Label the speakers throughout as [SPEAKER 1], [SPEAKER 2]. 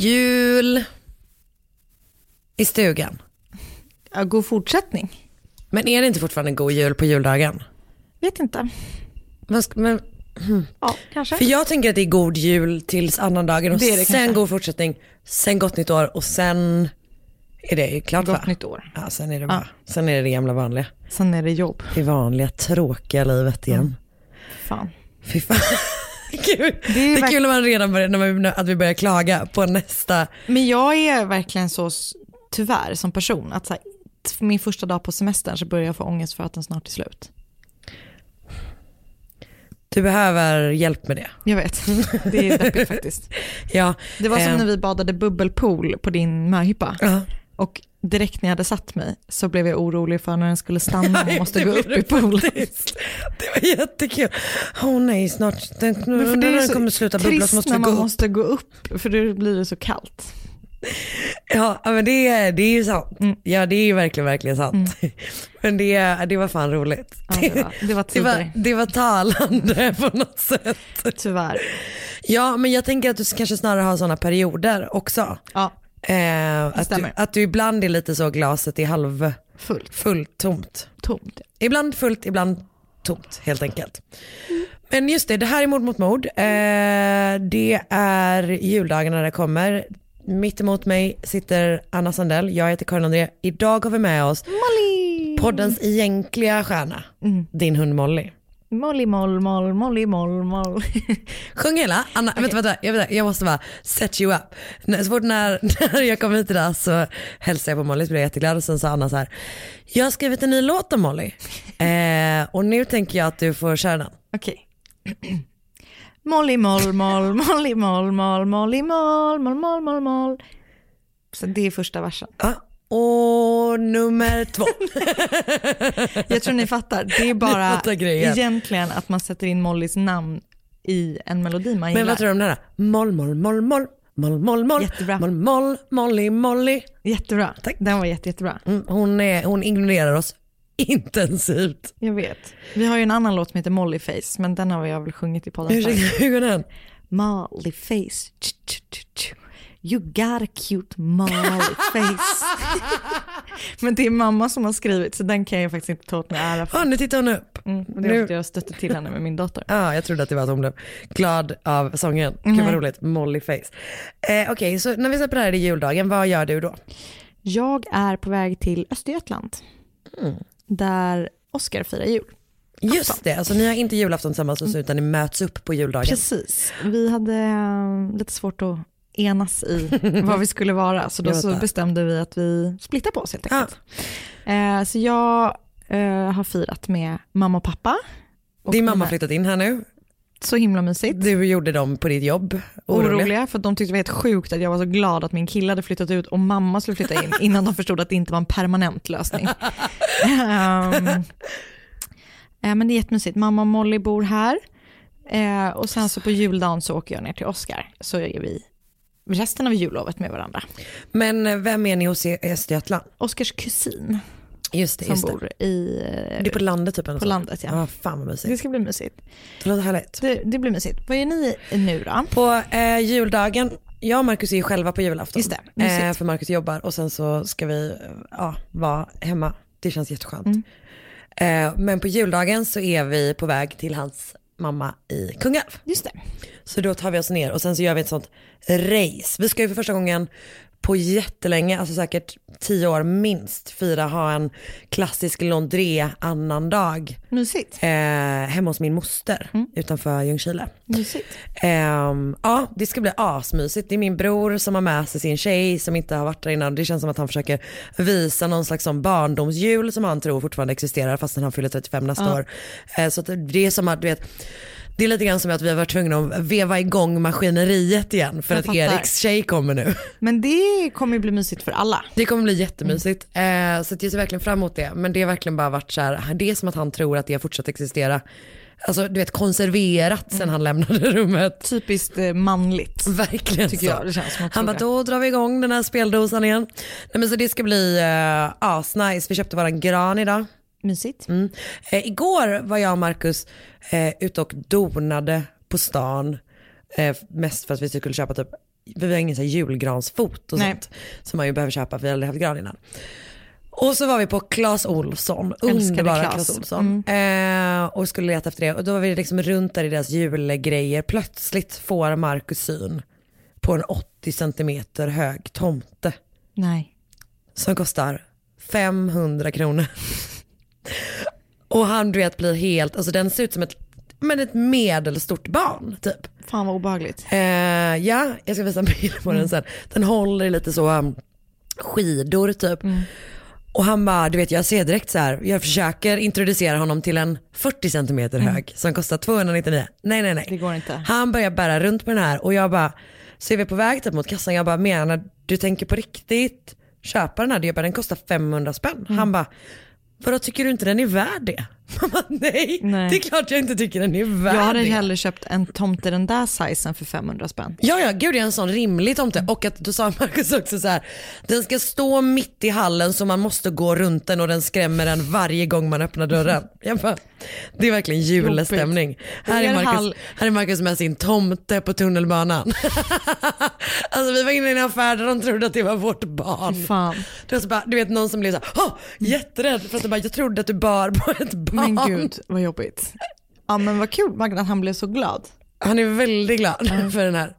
[SPEAKER 1] Jul! I stugan.
[SPEAKER 2] Ja, god fortsättning.
[SPEAKER 1] Men är det inte fortfarande god jul på juldagen?
[SPEAKER 2] Vet inte.
[SPEAKER 1] Men, men,
[SPEAKER 2] Ja, kanske.
[SPEAKER 1] för jag tänker att det är god jul tills annandagen och
[SPEAKER 2] Det det
[SPEAKER 1] sen
[SPEAKER 2] kanske.
[SPEAKER 1] god fortsättning, sen gott nytt år och sen är det klart va?
[SPEAKER 2] Gott nytt år.
[SPEAKER 1] Ja, sen är det bara, sen är det det gamla vanliga.
[SPEAKER 2] Sen är det jobb.
[SPEAKER 1] Det vanliga tråkiga livet igen.
[SPEAKER 2] Fan.
[SPEAKER 1] Fy fan. Gud. Det
[SPEAKER 2] är
[SPEAKER 1] är,
[SPEAKER 2] verk-
[SPEAKER 1] kul man redan börjar, när man, att vi börjar klaga på nästa.
[SPEAKER 2] Men jag är verkligen så, tyvärr, som person, att så här, min första dag på semestern så börjar jag få ångest för att den snart är slut.
[SPEAKER 1] Du behöver hjälp med det.
[SPEAKER 2] Jag vet, det är deppigt faktiskt.
[SPEAKER 1] Ja,
[SPEAKER 2] Det var som
[SPEAKER 1] eh,
[SPEAKER 2] när vi badade bubbelpool på din möhippa.
[SPEAKER 1] Ja.
[SPEAKER 2] Och direkt när jag hade satt mig så blev jag orolig för när den skulle stanna och måste gå upp i poolen.
[SPEAKER 1] Det var jättekul. Åh oh, nej, snart, den,
[SPEAKER 2] Men för
[SPEAKER 1] när
[SPEAKER 2] är
[SPEAKER 1] den kommer sluta bubbla så måste
[SPEAKER 2] när
[SPEAKER 1] vi
[SPEAKER 2] man
[SPEAKER 1] gå upp.
[SPEAKER 2] måste gå upp, för då blir det så kallt.
[SPEAKER 1] Ja, men det, är- det är ju sant.
[SPEAKER 2] Mm.
[SPEAKER 1] Ja, det är ju verkligen, verkligen sant. Men det, det var fan roligt.
[SPEAKER 2] Ja, det var, det var
[SPEAKER 1] Det var, det var talande på något sätt.
[SPEAKER 2] tyvärr.
[SPEAKER 1] Ja, men jag tänker att du kanske snarare har sådana perioder också.
[SPEAKER 2] Ja,
[SPEAKER 1] Eh, att, du, att du ibland är lite så glaset är halv
[SPEAKER 2] fullt,
[SPEAKER 1] fullt tomt.
[SPEAKER 2] tomt.
[SPEAKER 1] Ibland fullt, ibland tomt helt enkelt. Men just det, det här är mord mot mord. Eh, det är juldagen när det kommer. Mitt emot mig sitter Anna Sandell, jag heter Karin André. Idag har vi med oss
[SPEAKER 2] Molly!
[SPEAKER 1] poddens egentliga stjärna, din hund Molly.
[SPEAKER 2] Molly, moll, moll, Molly, moll, moll.
[SPEAKER 1] Sjung hela, Anna, vänta, vänta, jag, vänta, jag måste bara set you up. När- Så fort när, när jag kom hit idag så hälsade jag på Molly så blev jag jätteglad och sen sa Anna så här, jag har skrivit en ny låt om Molly eh, och nu tänker jag att du får köra den.
[SPEAKER 2] Okej. Molly, moll, moll, Molly, moll, moll, Molly, moll, moll, moll, moll. Så det är första versen.
[SPEAKER 1] Ja, och nummer två.
[SPEAKER 2] Jag tror ni fattar. Det är bara
[SPEAKER 1] fattar
[SPEAKER 2] egentligen att man sätter in Mollys namn i en melodi man
[SPEAKER 1] Men
[SPEAKER 2] gillar.
[SPEAKER 1] vad tror du om den här? Moll, moll, moll, moll, moll, moll, moll,
[SPEAKER 2] Jättebra.
[SPEAKER 1] moll, moll, molly, molly.
[SPEAKER 2] Jättebra.
[SPEAKER 1] Tack.
[SPEAKER 2] Den var jätte, jättebra.
[SPEAKER 1] Mm, Hon, är, hon ignorerar oss intensivt.
[SPEAKER 2] Jag vet. Vi har ju en annan låt som heter Mollyface, men den har jag väl sjungit i podden
[SPEAKER 1] Hur, går den?
[SPEAKER 2] Mollyface. Ch, ch, ch, ch. You got a cute Mollyface. men det är mamma som har skrivit, så den kan jag faktiskt inte ta åt mig ära för.
[SPEAKER 1] Ja, nu tittar hon upp.
[SPEAKER 2] Mm, det är
[SPEAKER 1] Nu-
[SPEAKER 2] jag stötte till henne med min dator.
[SPEAKER 1] Ja, jag trodde att det var att hon blev glad av sången. Gud vad roligt, Molly Face. Eh, Okej, så när vi släpper det här i juldagen, vad gör du då?
[SPEAKER 2] Jag är på väg till Östergötland, där Oscar firar jul.
[SPEAKER 1] Just det, alltså ni har inte julafton tillsammans utan ni möts upp på juldagen.
[SPEAKER 2] Precis. Vi hade eh, lite svårt att enas i vad vi skulle vara, så då så bestämde vi att vi splittar på oss helt enkelt. Eh, så jag eh, har firat med mamma och pappa. Och
[SPEAKER 1] Din mamma har flyttat in här nu,
[SPEAKER 2] Så himla mysigt.
[SPEAKER 1] du gjorde dem på ditt jobb. Oroliga.
[SPEAKER 2] Oroliga för de tyckte det var helt sjukt att jag var så glad att min kille hade flyttat ut och mamma skulle flytta in innan de förstod att det inte var en permanent lösning. Eh, men det är jättemysigt. Mamma och Molly bor här eh, och sen så på juldagen så åker jag ner till Oscar så är vi resten av jullovet med varandra.
[SPEAKER 1] Men eh, vem är ni hos i Östergötland?
[SPEAKER 2] Oscars kusin.
[SPEAKER 1] Just det,
[SPEAKER 2] som
[SPEAKER 1] just det.
[SPEAKER 2] bor i, eh,
[SPEAKER 1] Det är på landet typ?
[SPEAKER 2] på
[SPEAKER 1] så?
[SPEAKER 2] landet. Ja.
[SPEAKER 1] Ja, fan vad mysigt.
[SPEAKER 2] Det ska bli mysigt.
[SPEAKER 1] Det låter härligt.
[SPEAKER 2] Det, det blir mysigt. Vad gör ni nu då?
[SPEAKER 1] På eh, juldagen, jag och Markus är ju själva på julafton.
[SPEAKER 2] Just det,
[SPEAKER 1] eh, för Markus jobbar och sen så ska vi ja, vara hemma. Det känns jätteskönt.
[SPEAKER 2] Mm.
[SPEAKER 1] Eh, men på juldagen så är vi på väg till hans mamma i Kungälv.
[SPEAKER 2] Just det.
[SPEAKER 1] Så då tar vi oss ner och sen så gör vi ett sånt race. Vi ska ju för första gången på jättelänge, alltså säkert tio år minst, fira, ha en klassisk Londré annandag
[SPEAKER 2] Mysigt.
[SPEAKER 1] eh, hemma hos min moster utanför Ljungskile.
[SPEAKER 2] Mysigt.
[SPEAKER 1] Ehm, ja, det ska bli asmysigt. Det är min bror som har med sig sin tjej som inte har varit där innan. Det känns som att han försöker visa någon slags sån barndomsjul som han tror fortfarande existerar fastän han fyller 35 nästa år. Eh, så det är som att, du vet, det är lite grann som att vi har varit tvungna att veva igång maskineriet igen för
[SPEAKER 2] Jag
[SPEAKER 1] att
[SPEAKER 2] fattar.
[SPEAKER 1] Eriks tjej kommer nu.
[SPEAKER 2] Men det kommer ju bli mysigt för alla.
[SPEAKER 1] Det kommer bli jättemysigt. Eh, så jag ser verkligen fram emot det. Men det har verkligen bara varit så här, det är som att han tror att det har fortsatt existera. Alltså du vet konserverat sen han lämnade rummet.
[SPEAKER 2] Typiskt eh, manligt.
[SPEAKER 1] Verkligen
[SPEAKER 2] Tycker
[SPEAKER 1] så.
[SPEAKER 2] jag det känns som
[SPEAKER 1] Han bara, då drar vi igång den här speldosan igen. Nej, men så det ska bli uh, asnice. Vi köpte våran gran idag.
[SPEAKER 2] Mysigt.
[SPEAKER 1] Mm. Eh, igår var jag och Marcus eh, ute och donade på stan. Eh, mest för att vi skulle köpa typ, vi har ingen så här julgransfot och
[SPEAKER 2] Nej.
[SPEAKER 1] sånt. Som man ju behöver köpa för vi har aldrig haft gran innan. Och så var vi på Clas
[SPEAKER 2] Älskade
[SPEAKER 1] underbara
[SPEAKER 2] Clas.
[SPEAKER 1] Clas Ohlson. Eh, och skulle leta efter det. Och då var vi liksom runt där i deras julgrejer. Plötsligt får Marcus syn på en 80 centimeter hög tomte
[SPEAKER 2] Nej.
[SPEAKER 1] som kostar 500 kronor. Och han du vet blir helt, alltså den ser ut som ett, men ett medelstort barn typ.
[SPEAKER 2] Fan vad obehagligt.
[SPEAKER 1] Eh, ja, jag ska visa en bild på den sen. Den håller lite så um, skidor typ. Och han bara, du vet jag ser direkt så här, jag försöker introducera honom till en 40 centimeter hög som kostar 299. Nej nej nej.
[SPEAKER 2] Det går inte.
[SPEAKER 1] Han börjar bära runt på den här och jag bara, så är vi på väg typ mot kassan, jag bara menar du tänker på riktigt köpa den här? Jag bara, den kostar 500 spänn.
[SPEAKER 2] Mm.
[SPEAKER 1] Han bara, vadå tycker du inte den är värd det? Nej,
[SPEAKER 2] Nej.
[SPEAKER 1] det är klart jag inte tycker den är värd
[SPEAKER 2] Jag hade
[SPEAKER 1] det.
[SPEAKER 2] hellre köpt en tomte den där sizen för 500 spänn.
[SPEAKER 1] Ja, ja, gud jag är en sån rimlig tomte. Och att då sa Marcus också så här, den ska stå mitt i hallen så man måste gå runt den och den skrämmer en varje gång man öppnar dörren. Jag bara, det är verkligen julestämning. Här är, Marcus, här är Marcus med sin tomte på tunnelbanan. alltså vi var inne i en affär där de trodde att det var vårt barn.
[SPEAKER 2] Fan.
[SPEAKER 1] Det var så bara, du vet någon som blev så här, "Åh, jätterädd för att de bara, jag trodde att du bar på ett barn.
[SPEAKER 2] Men gud vad jobbigt. Ja men vad kul Magda att han blev så glad.
[SPEAKER 1] Han är väldigt glad för den här.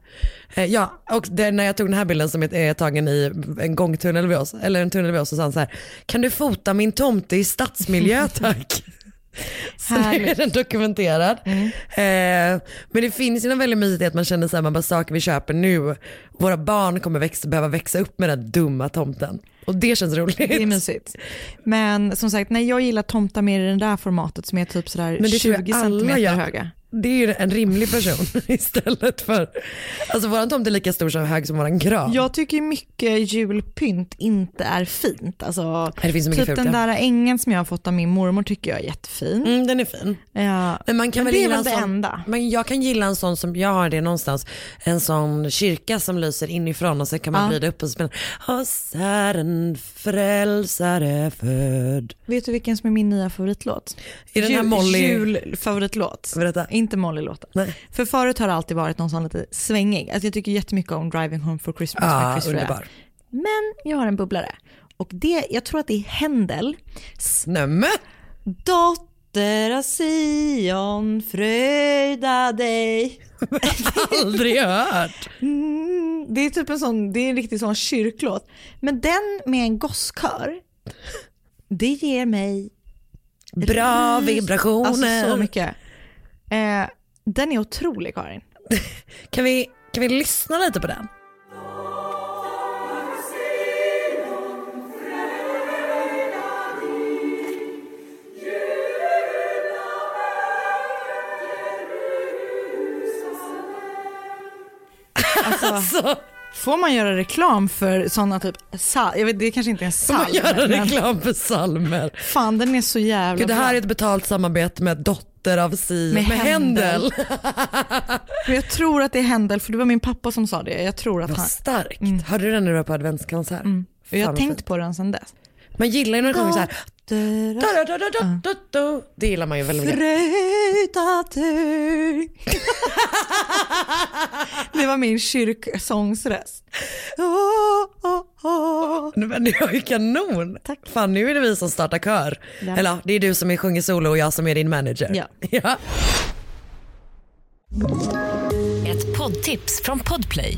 [SPEAKER 1] Eh, Ja, och det, när jag tog den här bilden som är- tagen i en gångtunnel vid oss, eller en tunnel vid oss, så sa han så här, kan du fota min tomte i stadsmiljö tack? Så nu är den dokumenterad. Eh, men det finns ju något väldigt mysigt i att man känner så här, man bara saker vi köper nu, våra barn kommer växa, behöva växa upp med den dumma tomten. Och det känns roligt.
[SPEAKER 2] Det är mysigt. Men som sagt, nej, jag gillar tomtar mer i det där formatet som är typ sådär
[SPEAKER 1] Men det tror
[SPEAKER 2] 20
[SPEAKER 1] jag alla
[SPEAKER 2] centimeter
[SPEAKER 1] gör.
[SPEAKER 2] höga.
[SPEAKER 1] Det är ju en rimlig person istället för, alltså våran tomt är lika stor som hög som våran gran.
[SPEAKER 2] Jag tycker mycket julpynt inte är fint. Alltså,
[SPEAKER 1] det finns så mycket
[SPEAKER 2] typ
[SPEAKER 1] fult,
[SPEAKER 2] den där ängen som jag har fått av min mormor tycker jag är jättefin.
[SPEAKER 1] Mm, den är fin.
[SPEAKER 2] Ja.
[SPEAKER 1] Men, man kan
[SPEAKER 2] Men
[SPEAKER 1] väl
[SPEAKER 2] det är väl det
[SPEAKER 1] sån,
[SPEAKER 2] enda.
[SPEAKER 1] Men jag kan gilla en sån som, jag har det någonstans, en sån kyrka som lyser inifrån och så kan man
[SPEAKER 2] Ja.
[SPEAKER 1] vrida upp och så spelar Oss är en frälsare född.
[SPEAKER 2] Vet du vilken som är min nya favoritlåt?
[SPEAKER 1] Är den här Molly?
[SPEAKER 2] Julfavoritlåt.
[SPEAKER 1] Berätta.
[SPEAKER 2] Inte Molly-låten. För förut har det alltid varit någon sån lite svängig. Alltså jag tycker jättemycket om Driving Home for Christmas med
[SPEAKER 1] Ja,
[SPEAKER 2] Chris
[SPEAKER 1] underbar.
[SPEAKER 2] Men jag har en bubblare. Och det, jag tror att det är Händel.
[SPEAKER 1] Nämen.
[SPEAKER 2] Dotter av Sion, fröjda dig.
[SPEAKER 1] Aldrig hört.
[SPEAKER 2] Mm, det är typ en sån, det är en riktig sån kyrklåt. Men den med en gosskör, det ger mig
[SPEAKER 1] Bra vibrationer.
[SPEAKER 2] Alltså så mycket. Eh, den är otrolig Karin.
[SPEAKER 1] Kan, vi, kan vi lyssna lite på den? Alltså,
[SPEAKER 2] Får man göra reklam för sådana typ, jag vet det kanske inte är en
[SPEAKER 1] får man
[SPEAKER 2] psalm,
[SPEAKER 1] göra reklam för salmer?
[SPEAKER 2] fan den är så jävla
[SPEAKER 1] Gud, det här
[SPEAKER 2] bra.
[SPEAKER 1] är ett betalt samarbete med Dotter av Sion,
[SPEAKER 2] Med
[SPEAKER 1] med,
[SPEAKER 2] Händel. Jag tror att det är Händel, för det var min pappa som sa det. Jag tror att
[SPEAKER 1] Vad
[SPEAKER 2] han,
[SPEAKER 1] starkt. Hörde du den när du var på adventskonsert?
[SPEAKER 2] och jag har tänkt
[SPEAKER 1] fint.
[SPEAKER 2] på den sedan dess.
[SPEAKER 1] Man gillar ju när det kommer så här, Det gillar man ju väldigt mycket.
[SPEAKER 2] Fröjdater. Det var min kyrksångsröst.
[SPEAKER 1] Men det var ju kanon.
[SPEAKER 2] Tack.
[SPEAKER 1] Fan nu är det vi som startar kör.
[SPEAKER 2] Ja.
[SPEAKER 1] Eller det är du som är sjunger solo och jag som är din manager.
[SPEAKER 2] Ja.
[SPEAKER 1] ja.
[SPEAKER 3] Ett poddtips från Podplay.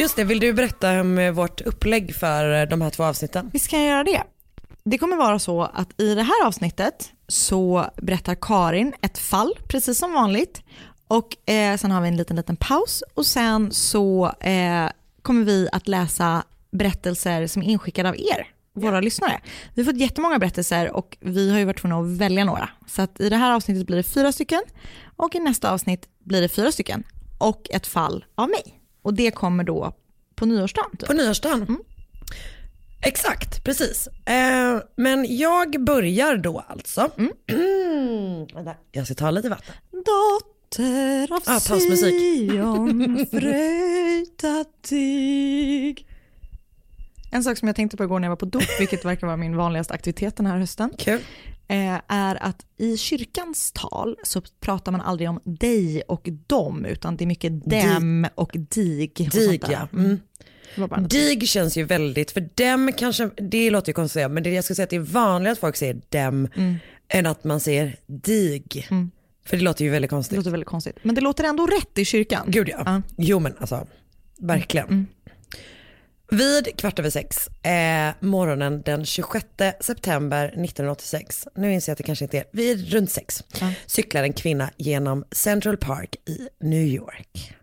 [SPEAKER 1] Just det, vill du berätta om eh, vårt upplägg för eh, de här två avsnitten?
[SPEAKER 2] Visst kan jag göra det. Det kommer vara så att i det här avsnittet så berättar Karin ett fall, precis som vanligt. Och eh, sen har vi en liten, liten paus och sen så eh, kommer vi att läsa berättelser som är inskickade av er, våra lyssnare. Vi har fått jättemånga berättelser och vi har ju varit tvungna att välja några. Så att i det här avsnittet blir det fyra stycken och i nästa avsnitt blir det fyra stycken och ett fall av mig. Och det kommer då på nyårsdagen. Typ.
[SPEAKER 1] På nyårsdagen? Exakt, precis. Eh, men jag börjar då alltså. Vänta, jag ska ta lite vatten.
[SPEAKER 2] Dotter av
[SPEAKER 1] Ah.
[SPEAKER 2] Sion, fröjdatig. En sak som jag tänkte på igår när jag var på dop, vilket verkar vara min vanligaste aktivitet den här hösten,
[SPEAKER 1] Kul.
[SPEAKER 2] eh, är att i kyrkans tal så pratar man aldrig om dig och dem, utan det är mycket dem och dig. och
[SPEAKER 1] Dig
[SPEAKER 2] där.
[SPEAKER 1] ja. Mm.
[SPEAKER 2] Det något.
[SPEAKER 1] Dig känns ju väldigt, för dem kanske, det låter ju konstigt men det jag skulle säga att det är vanligare att folk säger dem än att man säger dig. För det låter ju väldigt
[SPEAKER 2] Det
[SPEAKER 1] konstigt.
[SPEAKER 2] låter väldigt konstigt. Men det låter ändå rätt i kyrkan.
[SPEAKER 1] Gud ja.
[SPEAKER 2] Ja.
[SPEAKER 1] Jo men alltså, verkligen. Vid kvart över sex, eh, morgonen den 26 september 1986, nu inser jag att det kanske inte är, vid runt sex, cyklar en kvinna genom Central Park i New York.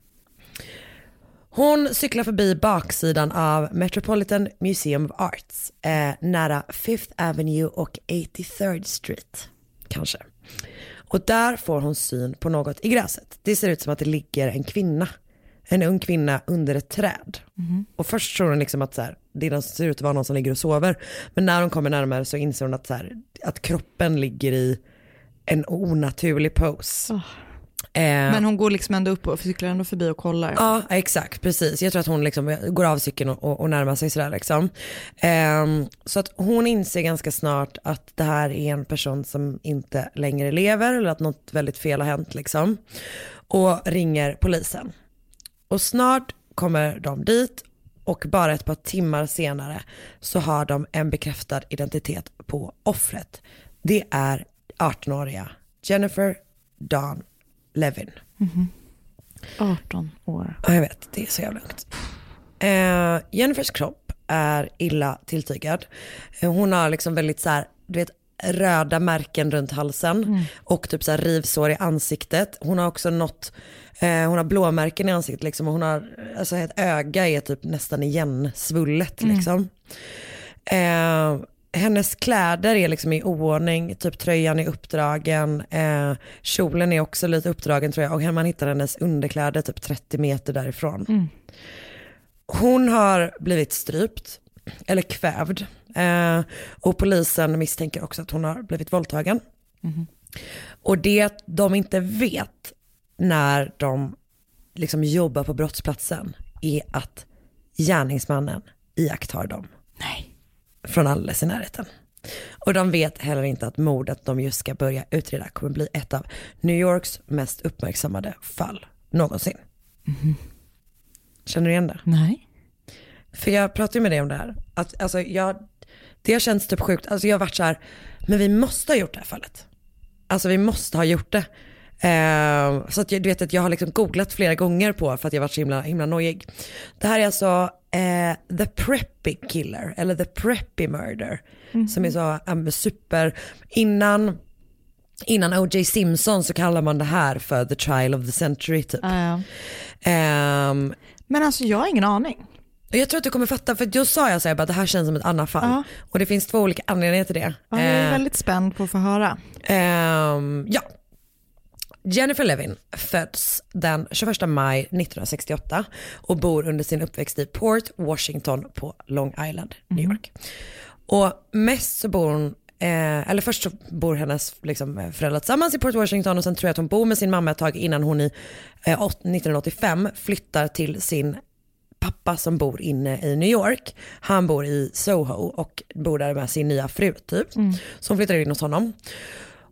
[SPEAKER 1] Hon cyklar förbi baksidan av Metropolitan Museum of Arts, eh, nära Fifth Avenue och 83rd Street, kanske. Och där får hon syn på något i gräset. Det ser ut som att det ligger en kvinna, en ung kvinna under ett träd. Och först tror hon liksom att så här, det är någon, ser ut att vara någon som ligger och sover. Men när hon kommer närmare så inser hon att, så här, att kroppen ligger i en onaturlig pose. Eh,
[SPEAKER 2] Men hon går liksom ändå upp och cyklar ändå förbi och kollar.
[SPEAKER 1] Ja, exakt, precis. Jag tror att hon liksom går av cykeln och, och, närmar sig sådär liksom. Ehm, så att hon inser ganska snart att det här är en person som inte längre lever eller att något väldigt fel har hänt liksom. Och ringer polisen. Och snart kommer de dit och bara ett par timmar senare så har de en bekräftad identitet på offret. Det är 18-åriga Jennifer Dawn Levin.
[SPEAKER 2] 18 år.
[SPEAKER 1] Ja, jag vet, det är så jävla lugnt. Eh, Jennifers kropp är illa tilltygad. Hon har liksom väldigt så här, du vet, röda märken runt halsen och typ så här rivsår i ansiktet. Hon har också något, eh, hon har blåmärken i ansiktet liksom och hon har, alltså ett öga är typ nästan igen svullet liksom. Eh, hennes kläder är liksom i oordning, typ tröjan är uppdragen, eh, kjolen är också lite uppdragen tror jag och man hittar hennes underkläder typ 30 meter därifrån. Hon har blivit strypt, eller kvävd. Eh, och polisen misstänker också att hon har blivit våldtagen. Och det de inte vet när de liksom jobbar på brottsplatsen är att gärningsmannen iakttar dem.
[SPEAKER 2] Nej.
[SPEAKER 1] Från alldeles i närheten. Och de vet heller inte att mordet de just ska börja utreda kommer bli ett av New Yorks mest uppmärksammade fall någonsin. Känner du igen det?
[SPEAKER 2] Nej.
[SPEAKER 1] För jag pratade med dig om det här. Att, alltså, jag, det har känts typ sjukt. Alltså, jag har varit så här, men vi måste ha gjort det här fallet. Alltså vi måste ha gjort det. Eh, så att jag, du vet att jag har liksom googlat flera gånger på för att jag varit så himla, himla nojig. Det här är alltså eh, The Preppy Killer, eller The Preppy Murder. Som är så um, super, innan, innan O.J. Simpson så kallar man det här för The Trial of the Century typ.
[SPEAKER 2] Ja, ja.
[SPEAKER 1] Ehm,
[SPEAKER 2] Men alltså jag har ingen aning.
[SPEAKER 1] Jag tror att du kommer fatta, för då sa jag så här, bara, det här känns som ett annat fall.
[SPEAKER 2] Ja.
[SPEAKER 1] Och det finns två olika anledningar till det.
[SPEAKER 2] Ja, jag är
[SPEAKER 1] Eh,
[SPEAKER 2] väldigt spänd på att få höra.
[SPEAKER 1] Ehm, ja. Jennifer Levin föds den 21 maj 1968 och bor under sin uppväxt i Port Washington på Long Island, New York. Och mest så bor hon, eh, eller först så bor hennes liksom, föräldrar tillsammans i Port Washington och sen tror jag att hon bor med sin mamma ett tag innan hon i eh, åt- 1985 flyttar till sin pappa som bor inne i New York. Han bor i Soho och bor där med sin nya fru typ. Så hon flyttar in hos honom.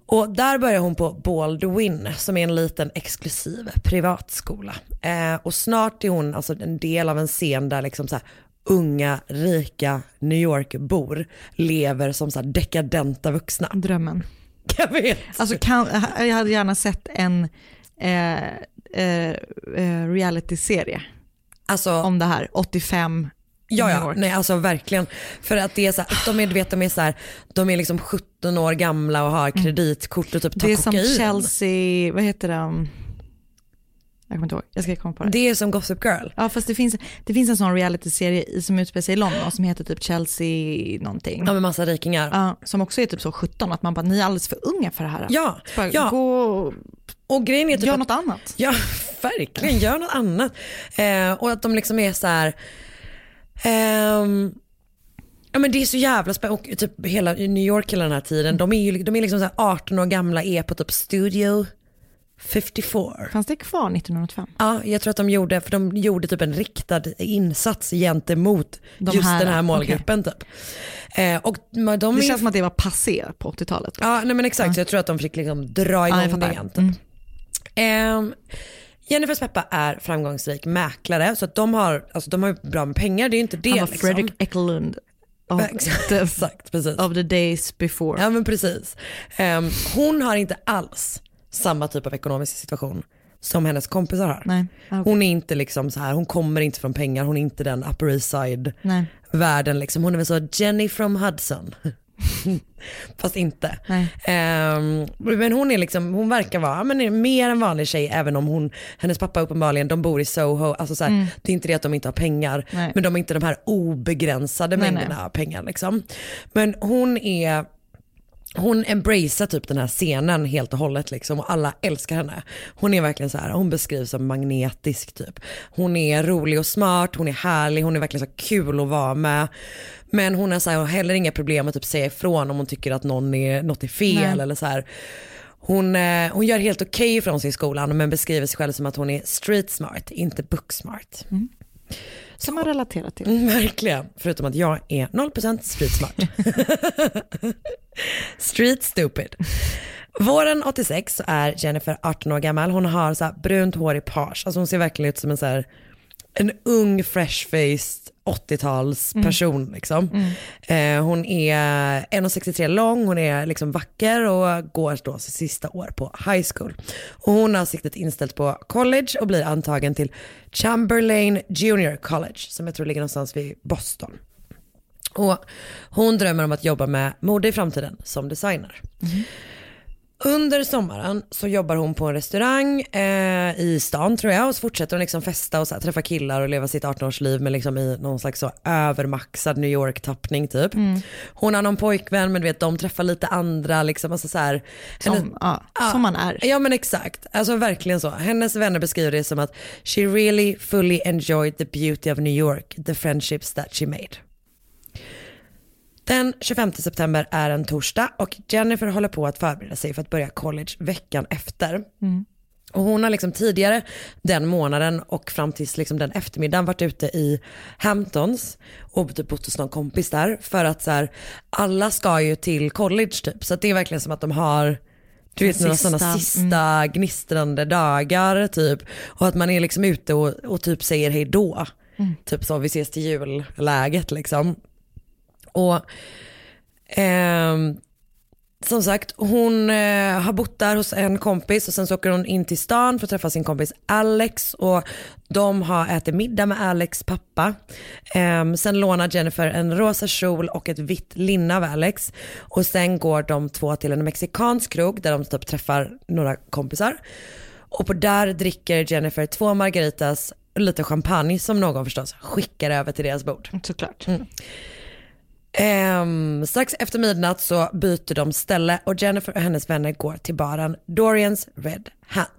[SPEAKER 1] Och där börjar hon på Baldwin som är en liten exklusiv privatskola. Eh, och snart är hon alltså en del av en scen där liksom så här, unga, rika New York-bor lever som så här dekadenta vuxna.
[SPEAKER 2] Drömmen.
[SPEAKER 1] Jag vet.
[SPEAKER 2] Alltså kan, jag hade gärna sett en eh, eh, eh, reality-serie
[SPEAKER 1] Alltså,
[SPEAKER 2] om det här, 85
[SPEAKER 1] Ja, ja, nej alltså verkligen. För att det är så här, de är, du vet, de är så här, de är liksom 17 år gamla och har kreditkort och typ tar
[SPEAKER 2] Mm. Det är som
[SPEAKER 1] kokain.
[SPEAKER 2] Chelsea, vad heter de? Jag kommer inte ihåg, jag ska komma på det.
[SPEAKER 1] Det är som Gossip Girl.
[SPEAKER 2] Ja fast det finns, det finns en sån reality-serie som utspelar sig i London som heter typ Chelsea någonting.
[SPEAKER 1] Ja med massa rikingar.
[SPEAKER 2] Ja, som också är typ så 17, att man bara, ni är alldeles för unga för det här.
[SPEAKER 1] Ja,
[SPEAKER 2] Bara,
[SPEAKER 1] ja.
[SPEAKER 2] Gå och
[SPEAKER 1] Och grejen är typ
[SPEAKER 2] gör
[SPEAKER 1] att,
[SPEAKER 2] något annat.
[SPEAKER 1] Ja, verkligen. Gör något annat. Eh, och att de liksom är så här. Ehm, ja men det är så jävla spännande. Och typ hela New York hela den här tiden. De är ju de är liksom så här 18 år gamla, är på typ Studio 54.
[SPEAKER 2] Fanns det kvar 1985?
[SPEAKER 1] Ja, jag tror att de gjorde, för de gjorde typ en riktad insats gentemot
[SPEAKER 2] De
[SPEAKER 1] just
[SPEAKER 2] här,
[SPEAKER 1] den här målgruppen typ. Eh, och de, de
[SPEAKER 2] Det
[SPEAKER 1] är-
[SPEAKER 2] känns som att det var passé på 80-talet.
[SPEAKER 1] Ja, nej men exakt. Så jag tror att de fick liksom dra
[SPEAKER 2] Ja,
[SPEAKER 1] igång det
[SPEAKER 2] fattar.
[SPEAKER 1] igen. Typ.
[SPEAKER 2] Mm.
[SPEAKER 1] Ehm, Jennifers pappa är framgångsrik mäklare så att de har, alltså, de har ju bra med pengar, det är ju inte det.
[SPEAKER 2] Han var
[SPEAKER 1] liksom.
[SPEAKER 2] Fredrik Ekelund of,
[SPEAKER 1] Exakt, precis.
[SPEAKER 2] of the days before.
[SPEAKER 1] Ja men precis. Ehm, hon har inte alls samma typ av ekonomisk situation som hennes kompisar har.
[SPEAKER 2] Nej, okej.
[SPEAKER 1] Hon är inte liksom så här, hon kommer inte från pengar, hon är inte den upper east side
[SPEAKER 2] Nej.
[SPEAKER 1] världen liksom. Hon är väl så Jenny from Hudson. Fast inte. Ehm, men hon är liksom, hon verkar vara men är mer en vanlig tjej även om hon, hennes pappa uppenbarligen, de bor i Soho. Alltså så här, Det är inte det att de inte har pengar,
[SPEAKER 2] Mm. Nej.
[SPEAKER 1] men de har inte de här obegränsade
[SPEAKER 2] Nej,
[SPEAKER 1] mängderna
[SPEAKER 2] nej.
[SPEAKER 1] pengar. Liksom. Men hon är hon embracear typ den här scenen helt och hållet liksom och alla älskar henne. Hon är verkligen så här, hon beskrivs som magnetisk typ. Hon är rolig och smart, hon är härlig, hon är verkligen så kul att vara med. Men hon har så här, heller inga problem att typ säga ifrån om hon tycker att någon är, något är fel
[SPEAKER 2] Nej.
[SPEAKER 1] eller så här. Hon, eh, hon gör helt okej ifrån sig i skolan men beskriver sig själv som att hon är street smart, inte book smart.
[SPEAKER 2] Som man relaterar till.
[SPEAKER 1] Mm, verkligen, förutom att jag är 0% street smart. street stupid. Våren 86 så är Jennifer 18 år gammal. Hon har så här brunt hår i page. Alltså hon ser verkligen ut som en, så här, en ung fresh-faced 80-tals person. Liksom. Eh, hon är 1,63 lång, hon är liksom vacker och går då sitt sista år på high school. Och hon har siktet inställt på college och blir antagen till Chamberlain Junior College som jag tror ligger någonstans vid Boston. Och hon drömmer om att jobba med mode i framtiden som designer. Under sommaren så jobbar hon på en restaurang eh, i stan tror jag och så fortsätter hon liksom festa och så här, träffa killar och leva sitt 18-årsliv men liksom i någon slags så övermaxad New York-tappning typ. Hon har någon pojkvän men du vet de träffar lite andra liksom. Alltså så här, hennes-
[SPEAKER 2] Som, ja,
[SPEAKER 1] Ja.
[SPEAKER 2] som man är.
[SPEAKER 1] Ja men exakt, alltså verkligen så. Hennes vänner beskriver det som att she really fully enjoyed the beauty of New York, the friendships that she made. Den 25 september är en torsdag och Jennifer håller på att förbereda sig för att börja college veckan efter. Och hon har liksom tidigare den månaden och fram tills liksom den eftermiddagen varit ute i Hamptons och typ bott hos någon kompis där för att så här, alla ska ju till college typ så att det är verkligen som att de har du vet några sådana sista gnistrande dagar typ och att man är liksom ute och, och typ säger hej då. Typ så vi ses till julläget liksom. Och ehm, som sagt, hon eh, har bott där hos en kompis och sen så åker hon in till stan för att träffa sin kompis Alex och de har ätit middag med Alex pappa. Ehm, sen lånar Jennifer en rosa kjol och ett vitt linne av Alex och sen går de två till en mexikansk krog där de typ träffar några kompisar. Och på där dricker Jennifer två margaritas, lite champagne som någon förstås skickar över till deras bord.
[SPEAKER 2] Såklart.
[SPEAKER 1] Ehm, strax efter midnatt så byter de ställe och Jennifer och hennes vänner går till baren Dorians Red Hand.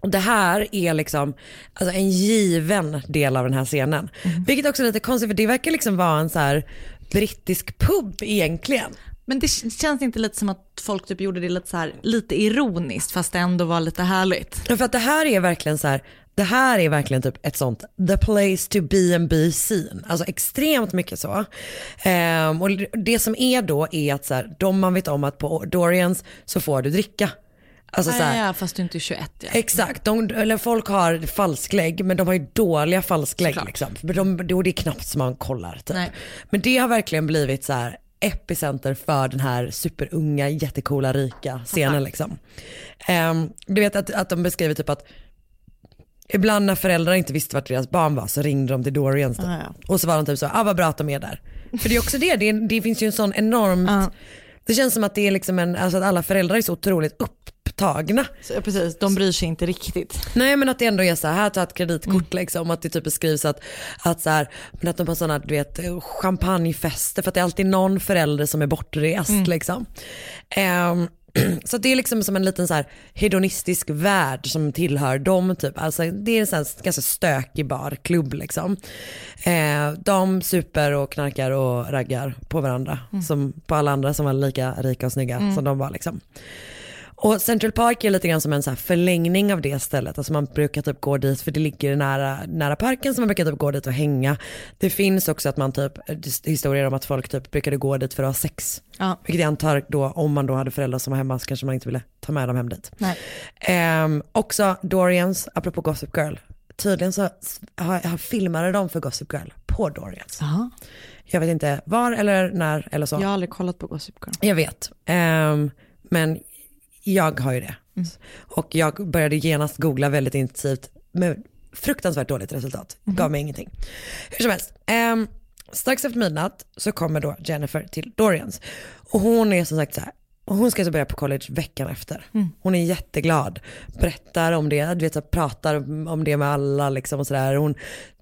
[SPEAKER 1] Och det här är liksom alltså en given del av den här scenen. Vilket också är lite konstigt för det verkar liksom vara en så här brittisk pub egentligen.
[SPEAKER 2] Men det känns inte lite som att folk typ gjorde det lite, så här, lite ironiskt fast det ändå var lite härligt.
[SPEAKER 1] Ja, För att det här är verkligen så här, det här är verkligen typ ett sånt the place to be and be seen. Alltså extremt mycket så. Ehm, och det som är då är att så här, de man vet om att på Dorians så får du dricka. Alltså så här,
[SPEAKER 2] ja, fast du inte är 21 ja.
[SPEAKER 1] Exakt, de, eller folk har falsklägg men de har ju dåliga falsklägg. Liksom. De, då är det knappt som man kollar. Typ.
[SPEAKER 2] Nej.
[SPEAKER 1] Men det har verkligen blivit så här epicenter för den här superunga, jättecoola, rika scenen. Liksom. Ehm, du vet att, att de beskriver typ att ibland när föräldrar inte visste vart deras barn var så ringde de till Dorians. Typ.
[SPEAKER 2] Ja.
[SPEAKER 1] Och så var de typ så, ah vad bra att de är där. För det är också det, det, det finns ju en sån enormt,
[SPEAKER 2] Ja.
[SPEAKER 1] det känns som att det är liksom en, alltså att alla föräldrar är så otroligt upptagna.
[SPEAKER 2] Så, precis, de bryr sig inte riktigt.
[SPEAKER 1] Nej men att det ändå är så här, här ta ett kreditkort liksom. Att det typ beskrivs att, att, så här, men att de har sådana du vet, champagnefester för att det är alltid någon förälder som är bortrest liksom. Ehm, så det är liksom som en liten så här hedonistisk värld som tillhör dem typ. Alltså det är en sån ganska stökig barklubb liksom. Eh, de super och knarkar och raggar på varandra som på alla andra som var lika rika och snygga som de var liksom. Och Central Park är lite grann som en så förlängning av det stället. Alltså man brukar typ gå dit för det ligger nära, nära parken så man brukar typ gå dit och hänga. Det finns också att man typ, historier om att folk typ brukade gå dit för att ha sex.
[SPEAKER 2] Ja.
[SPEAKER 1] Vilket jag antar då om man då hade föräldrar som var hemma så kanske man inte ville ta med dem hem dit. Ehm, också Dorians, apropå Gossip Girl. Tydligen så har, har filmade de för Gossip Girl på Dorians.
[SPEAKER 2] Jaha.
[SPEAKER 1] Jag vet inte var eller när eller så.
[SPEAKER 2] Jag har aldrig kollat på Gossip Girl.
[SPEAKER 1] Jag vet. Ehm, men jag har ju det. Och jag började genast googla väldigt intensivt med fruktansvärt dåligt resultat. Gav mig ingenting. Hur som helst. ehm, strax efter midnatt så kommer då Jennifer till Dorians. Och hon är som sagt så här. Och hon ska så börja på college veckan efter. Hon är jätteglad, berättar om det, du vet, pratar om det med alla liksom och sådär. Hon,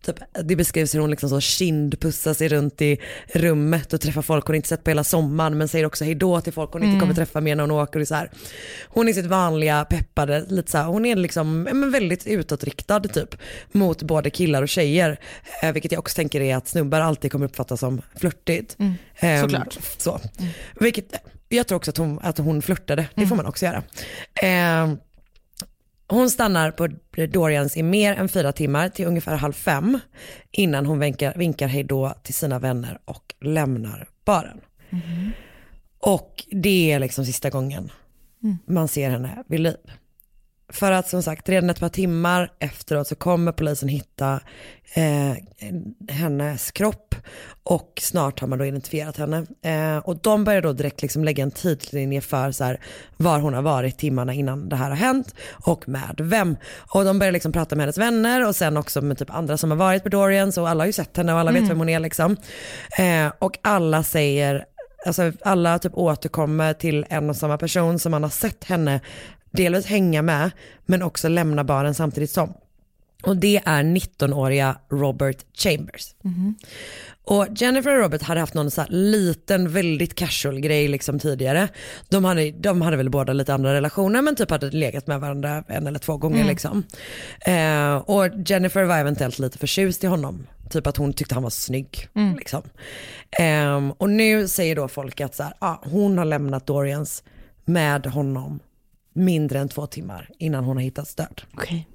[SPEAKER 1] typ, det beskrivs hur hon liksom så kindpussar sig runt i rummet och träffar folk hon inte sett på hela sommaren men säger också hejdå till folk hon inte kommer träffa mer när hon åker. Och så här. Hon är sitt vanliga peppade, lite så här, hon är liksom men väldigt utåtriktad typ mot både killar och tjejer. Eh, vilket jag också tänker är att snubbar alltid kommer uppfattas som flörtigt. Ehm,
[SPEAKER 2] såklart.
[SPEAKER 1] Så. Vilket, jag tror också att hon, att hon flörtade, det får man också göra. Ehm, hon stannar på Dorians i mer än fyra timmar till ungefär halv fem innan hon vinkar, vinkar hej då till sina vänner och lämnar baren. Och det är liksom sista gången man ser henne vid liv. För att som sagt redan ett par timmar efteråt så kommer polisen hitta eh, hennes kropp och snart har man då identifierat henne. Eh, och de börjar då direkt liksom lägga en tidslinje för så här, var hon har varit timmarna innan det här har hänt och med vem. Och de börjar liksom prata med hennes vänner och sen också med typ andra som har varit på Dorians och alla har ju sett henne och alla vet vem hon är liksom. Eh, och alla säger Alltså alla typ återkommer till en och samma person som man har sett henne delvis hänga med men också lämna baren samtidigt som. Och det är 19-åriga Robert Chambers. Och Jennifer och Robert hade haft någon så liten väldigt casual grej liksom tidigare. De hade, de hade väl båda lite andra relationer men typ hade legat med varandra en eller två gånger liksom. Eh, och Jennifer var eventuellt lite förtjust i honom. Typ att hon tyckte han var snygg. Liksom. Ehm, och nu säger då folk att så här, ah, hon har lämnat Dorians med honom mindre än två timmar innan hon har hittats död.
[SPEAKER 2] Okej.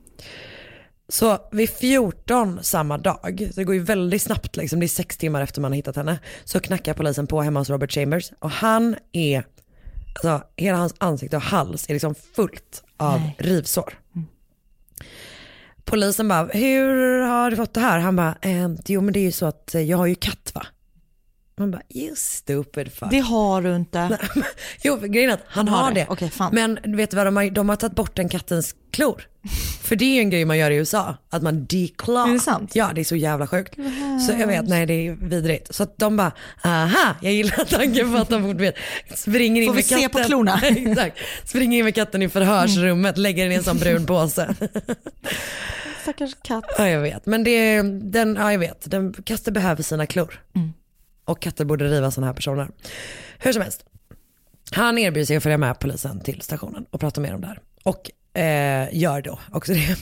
[SPEAKER 1] Så vid 14 samma dag, så det går ju väldigt snabbt liksom, det är sex timmar efter man har hittat henne, så knackar polisen på hemma hos Robert Chambers och han är, alltså hela hans ansikte och hals är liksom fullt av
[SPEAKER 2] Nej.
[SPEAKER 1] rivsår. Polisen bara, hur har du fått det här? Han bara, eh, jo men det är ju så att eh, jag har ju katt va? Man bara, you stupid fuck.
[SPEAKER 2] Det har du inte.
[SPEAKER 1] Jo, grejen är att han,
[SPEAKER 2] har
[SPEAKER 1] har
[SPEAKER 2] det.
[SPEAKER 1] det.
[SPEAKER 2] Fan.
[SPEAKER 1] Men vet du vad, de har, de har tagit bort den kattens klor. För det är ju en grej man gör i USA, att man declaw.
[SPEAKER 2] Är det sant?
[SPEAKER 1] Ja, det är så jävla sjukt. Så jag vet, nej det är vidrigt. Så att de bara, aha, jag gillar tanken på att de vet, springer in
[SPEAKER 2] Får vi
[SPEAKER 1] med katten.
[SPEAKER 2] se på klorna?
[SPEAKER 1] Exakt, springer in med katten i förhörsrummet, lägger den i en sån brun påse.
[SPEAKER 2] stackars katt.
[SPEAKER 1] Ja jag vet, men det den, ja jag vet, den, katter behöver sina klor.
[SPEAKER 2] Mm.
[SPEAKER 1] Och katter borde riva sådana här personer. Hur som helst, han erbjuder sig att följa med polisen till stationen och prata med dem där. Och eh, gör då också det.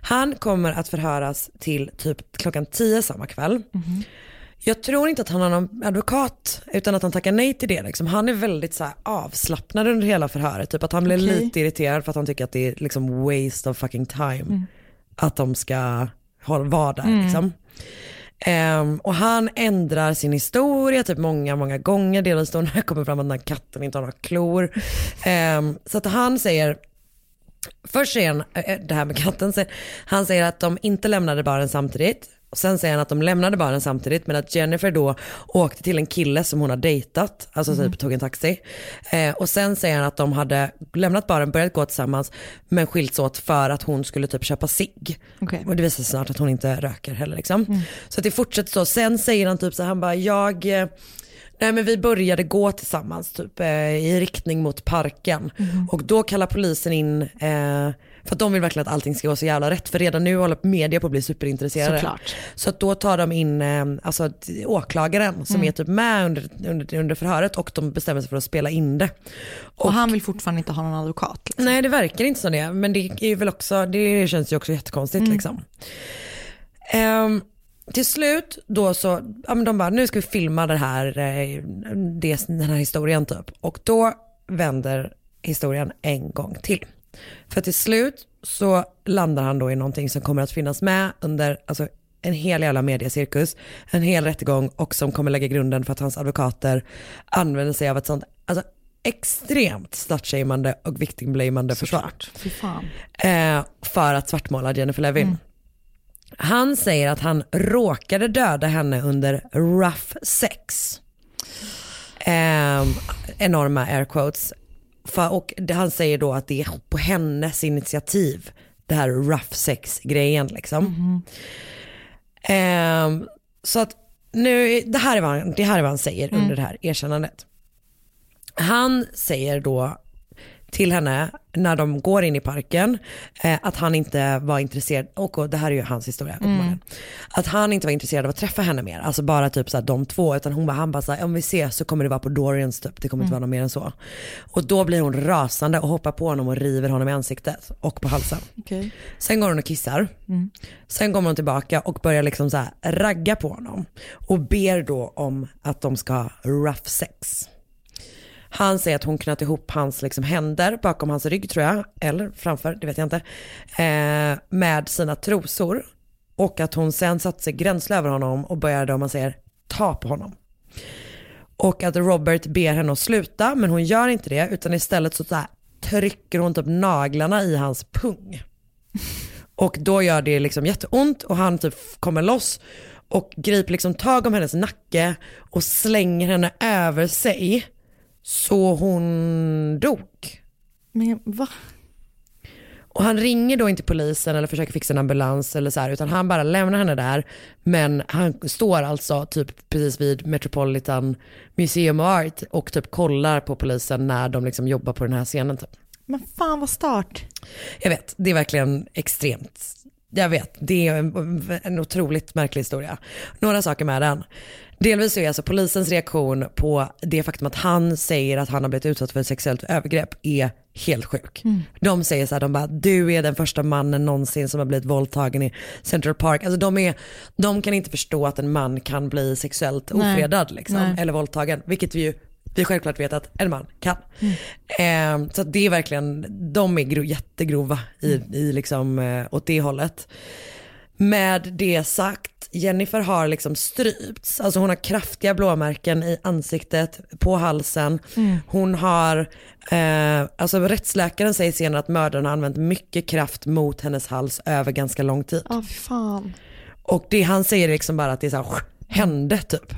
[SPEAKER 1] Han kommer att förhöras till typ klockan 10 samma kväll. Jag tror inte att han har någon advokat utan att han tackar nej till det. Liksom. Han är väldigt så avslappnad under hela förhöret. Typ att han blir
[SPEAKER 2] Okej.
[SPEAKER 1] lite irriterad för att han tycker att det är liksom waste of fucking time. Att de ska vara där liksom. Um, och han ändrar sin historia typ många, många gånger. Delvis då när det kommer fram att den här katten inte har några klor. Um, så att han säger, först säger han, eh, eh, det här med katten, han säger att de inte lämnade baren samtidigt. Och sen säger han att de lämnade baren samtidigt men att Jennifer då åkte till en kille som hon har dejtat, alltså typ tog en taxi. Eh, och sen säger han att de hade lämnat baren, börjat gå tillsammans men skilts åt för att hon skulle typ köpa cigg.
[SPEAKER 2] Okej.
[SPEAKER 1] Och det visar sig snart att hon inte röker heller liksom. Så att det fortsätter så. Sen säger han typ så han bara, jag, eh, nej men vi började gå tillsammans typ eh, i riktning mot parken. Och då kallar polisen in, eh, för att de vill verkligen att allting ska gå så jävla rätt. För redan nu håller media på att bli superintresserade.
[SPEAKER 2] Såklart.
[SPEAKER 1] Så att då tar de in eh, alltså, åklagaren som är typ med under, under, under förhöret och de bestämmer sig för att spela in det.
[SPEAKER 2] Och, han vill fortfarande inte ha någon advokat. Liksom.
[SPEAKER 1] Nej det verkar inte som det, men det är väl också, det känns ju också jättekonstigt liksom. Ehm, till slut då så, ja men de bara nu ska vi filma det här, eh, det, den här historien typ. Och då vänder historien en gång till. För till slut så landar han då i någonting som kommer att finnas med under alltså, en hel jävla mediecirkus, en hel rättegång och som kommer lägga grunden för att hans advokater använder sig av ett sånt alltså, extremt slutshameande och victimblamande försvar. Eh, för att svartmåla Jennifer Levin. Han säger att han råkade döda henne under rough sex. Eh, enorma air quotes. För, och han säger då att det är på hennes initiativ, det här rough sex grejen liksom. Eh, så att nu, det här är vad han, det här är vad han säger under det här erkännandet. Han säger då till henne när de går in i parken eh, att han inte var intresserad, och, och det här är ju hans historia uppenbarligen, att han inte var intresserad av att träffa henne mer, alltså bara typ såhär de två, utan hon bara, han bara såhär, om vi ses så kommer det vara på Dorians typ, det kommer inte vara något mer än så. Och då blir hon rasande och hoppar på honom och river honom i ansiktet och på halsen.
[SPEAKER 2] Okej.
[SPEAKER 1] Sen går hon och kissar. Sen kommer hon tillbaka och börjar liksom så här ragga på honom. Och ber då om att de ska ha rough sex. Han säger att hon knöt ihop hans liksom händer bakom hans rygg tror jag, eller framför, det vet jag inte, eh, med sina trosor. Och att hon sen satte sig gränsle över honom och började, om man säger, ta på honom. Och att Robert ber henne att sluta, men hon gör inte det, utan istället så, så här, trycker hon typ naglarna i hans pung. Och då gör det liksom jätteont och han typ kommer loss och griper liksom tag om hennes nacke och slänger henne över sig så hon dog.
[SPEAKER 2] Men va?
[SPEAKER 1] Och han ringer då inte polisen eller försöker fixa en ambulans eller så här, utan han bara lämnar henne där. Men han står alltså typ precis vid Metropolitan Museum of Art och typ kollar på polisen när de liksom jobbar på den här scenen. Typ.
[SPEAKER 2] Men fan vad start.
[SPEAKER 1] Jag vet, det är verkligen extremt. Jag vet, det är en, en otroligt märklig historia. Några saker med den. Delvis är alltså polisens reaktion på det faktum att han säger att han har blivit utsatt för ett sexuellt övergrepp är helt sjuk. De säger så här, de bara, du är den första mannen någonsin som har blivit våldtagen i Central Park. Alltså de, är, de kan inte förstå att en man kan bli sexuellt ofredad liksom, eller våldtagen, vilket vi ju vi självklart vet att en man kan. Eh, så det är verkligen, de är gro, jättegrova i, i liksom, eh, åt det hållet. Med det sagt, Jennifer har liksom strypts. Alltså hon har kraftiga blåmärken i ansiktet, på halsen. Hon har, eh, alltså rättsläkaren säger senare att mördaren har använt mycket kraft mot hennes hals över ganska lång tid.
[SPEAKER 2] Fy fan.
[SPEAKER 1] Och det han säger liksom bara att det är så här, hände typ.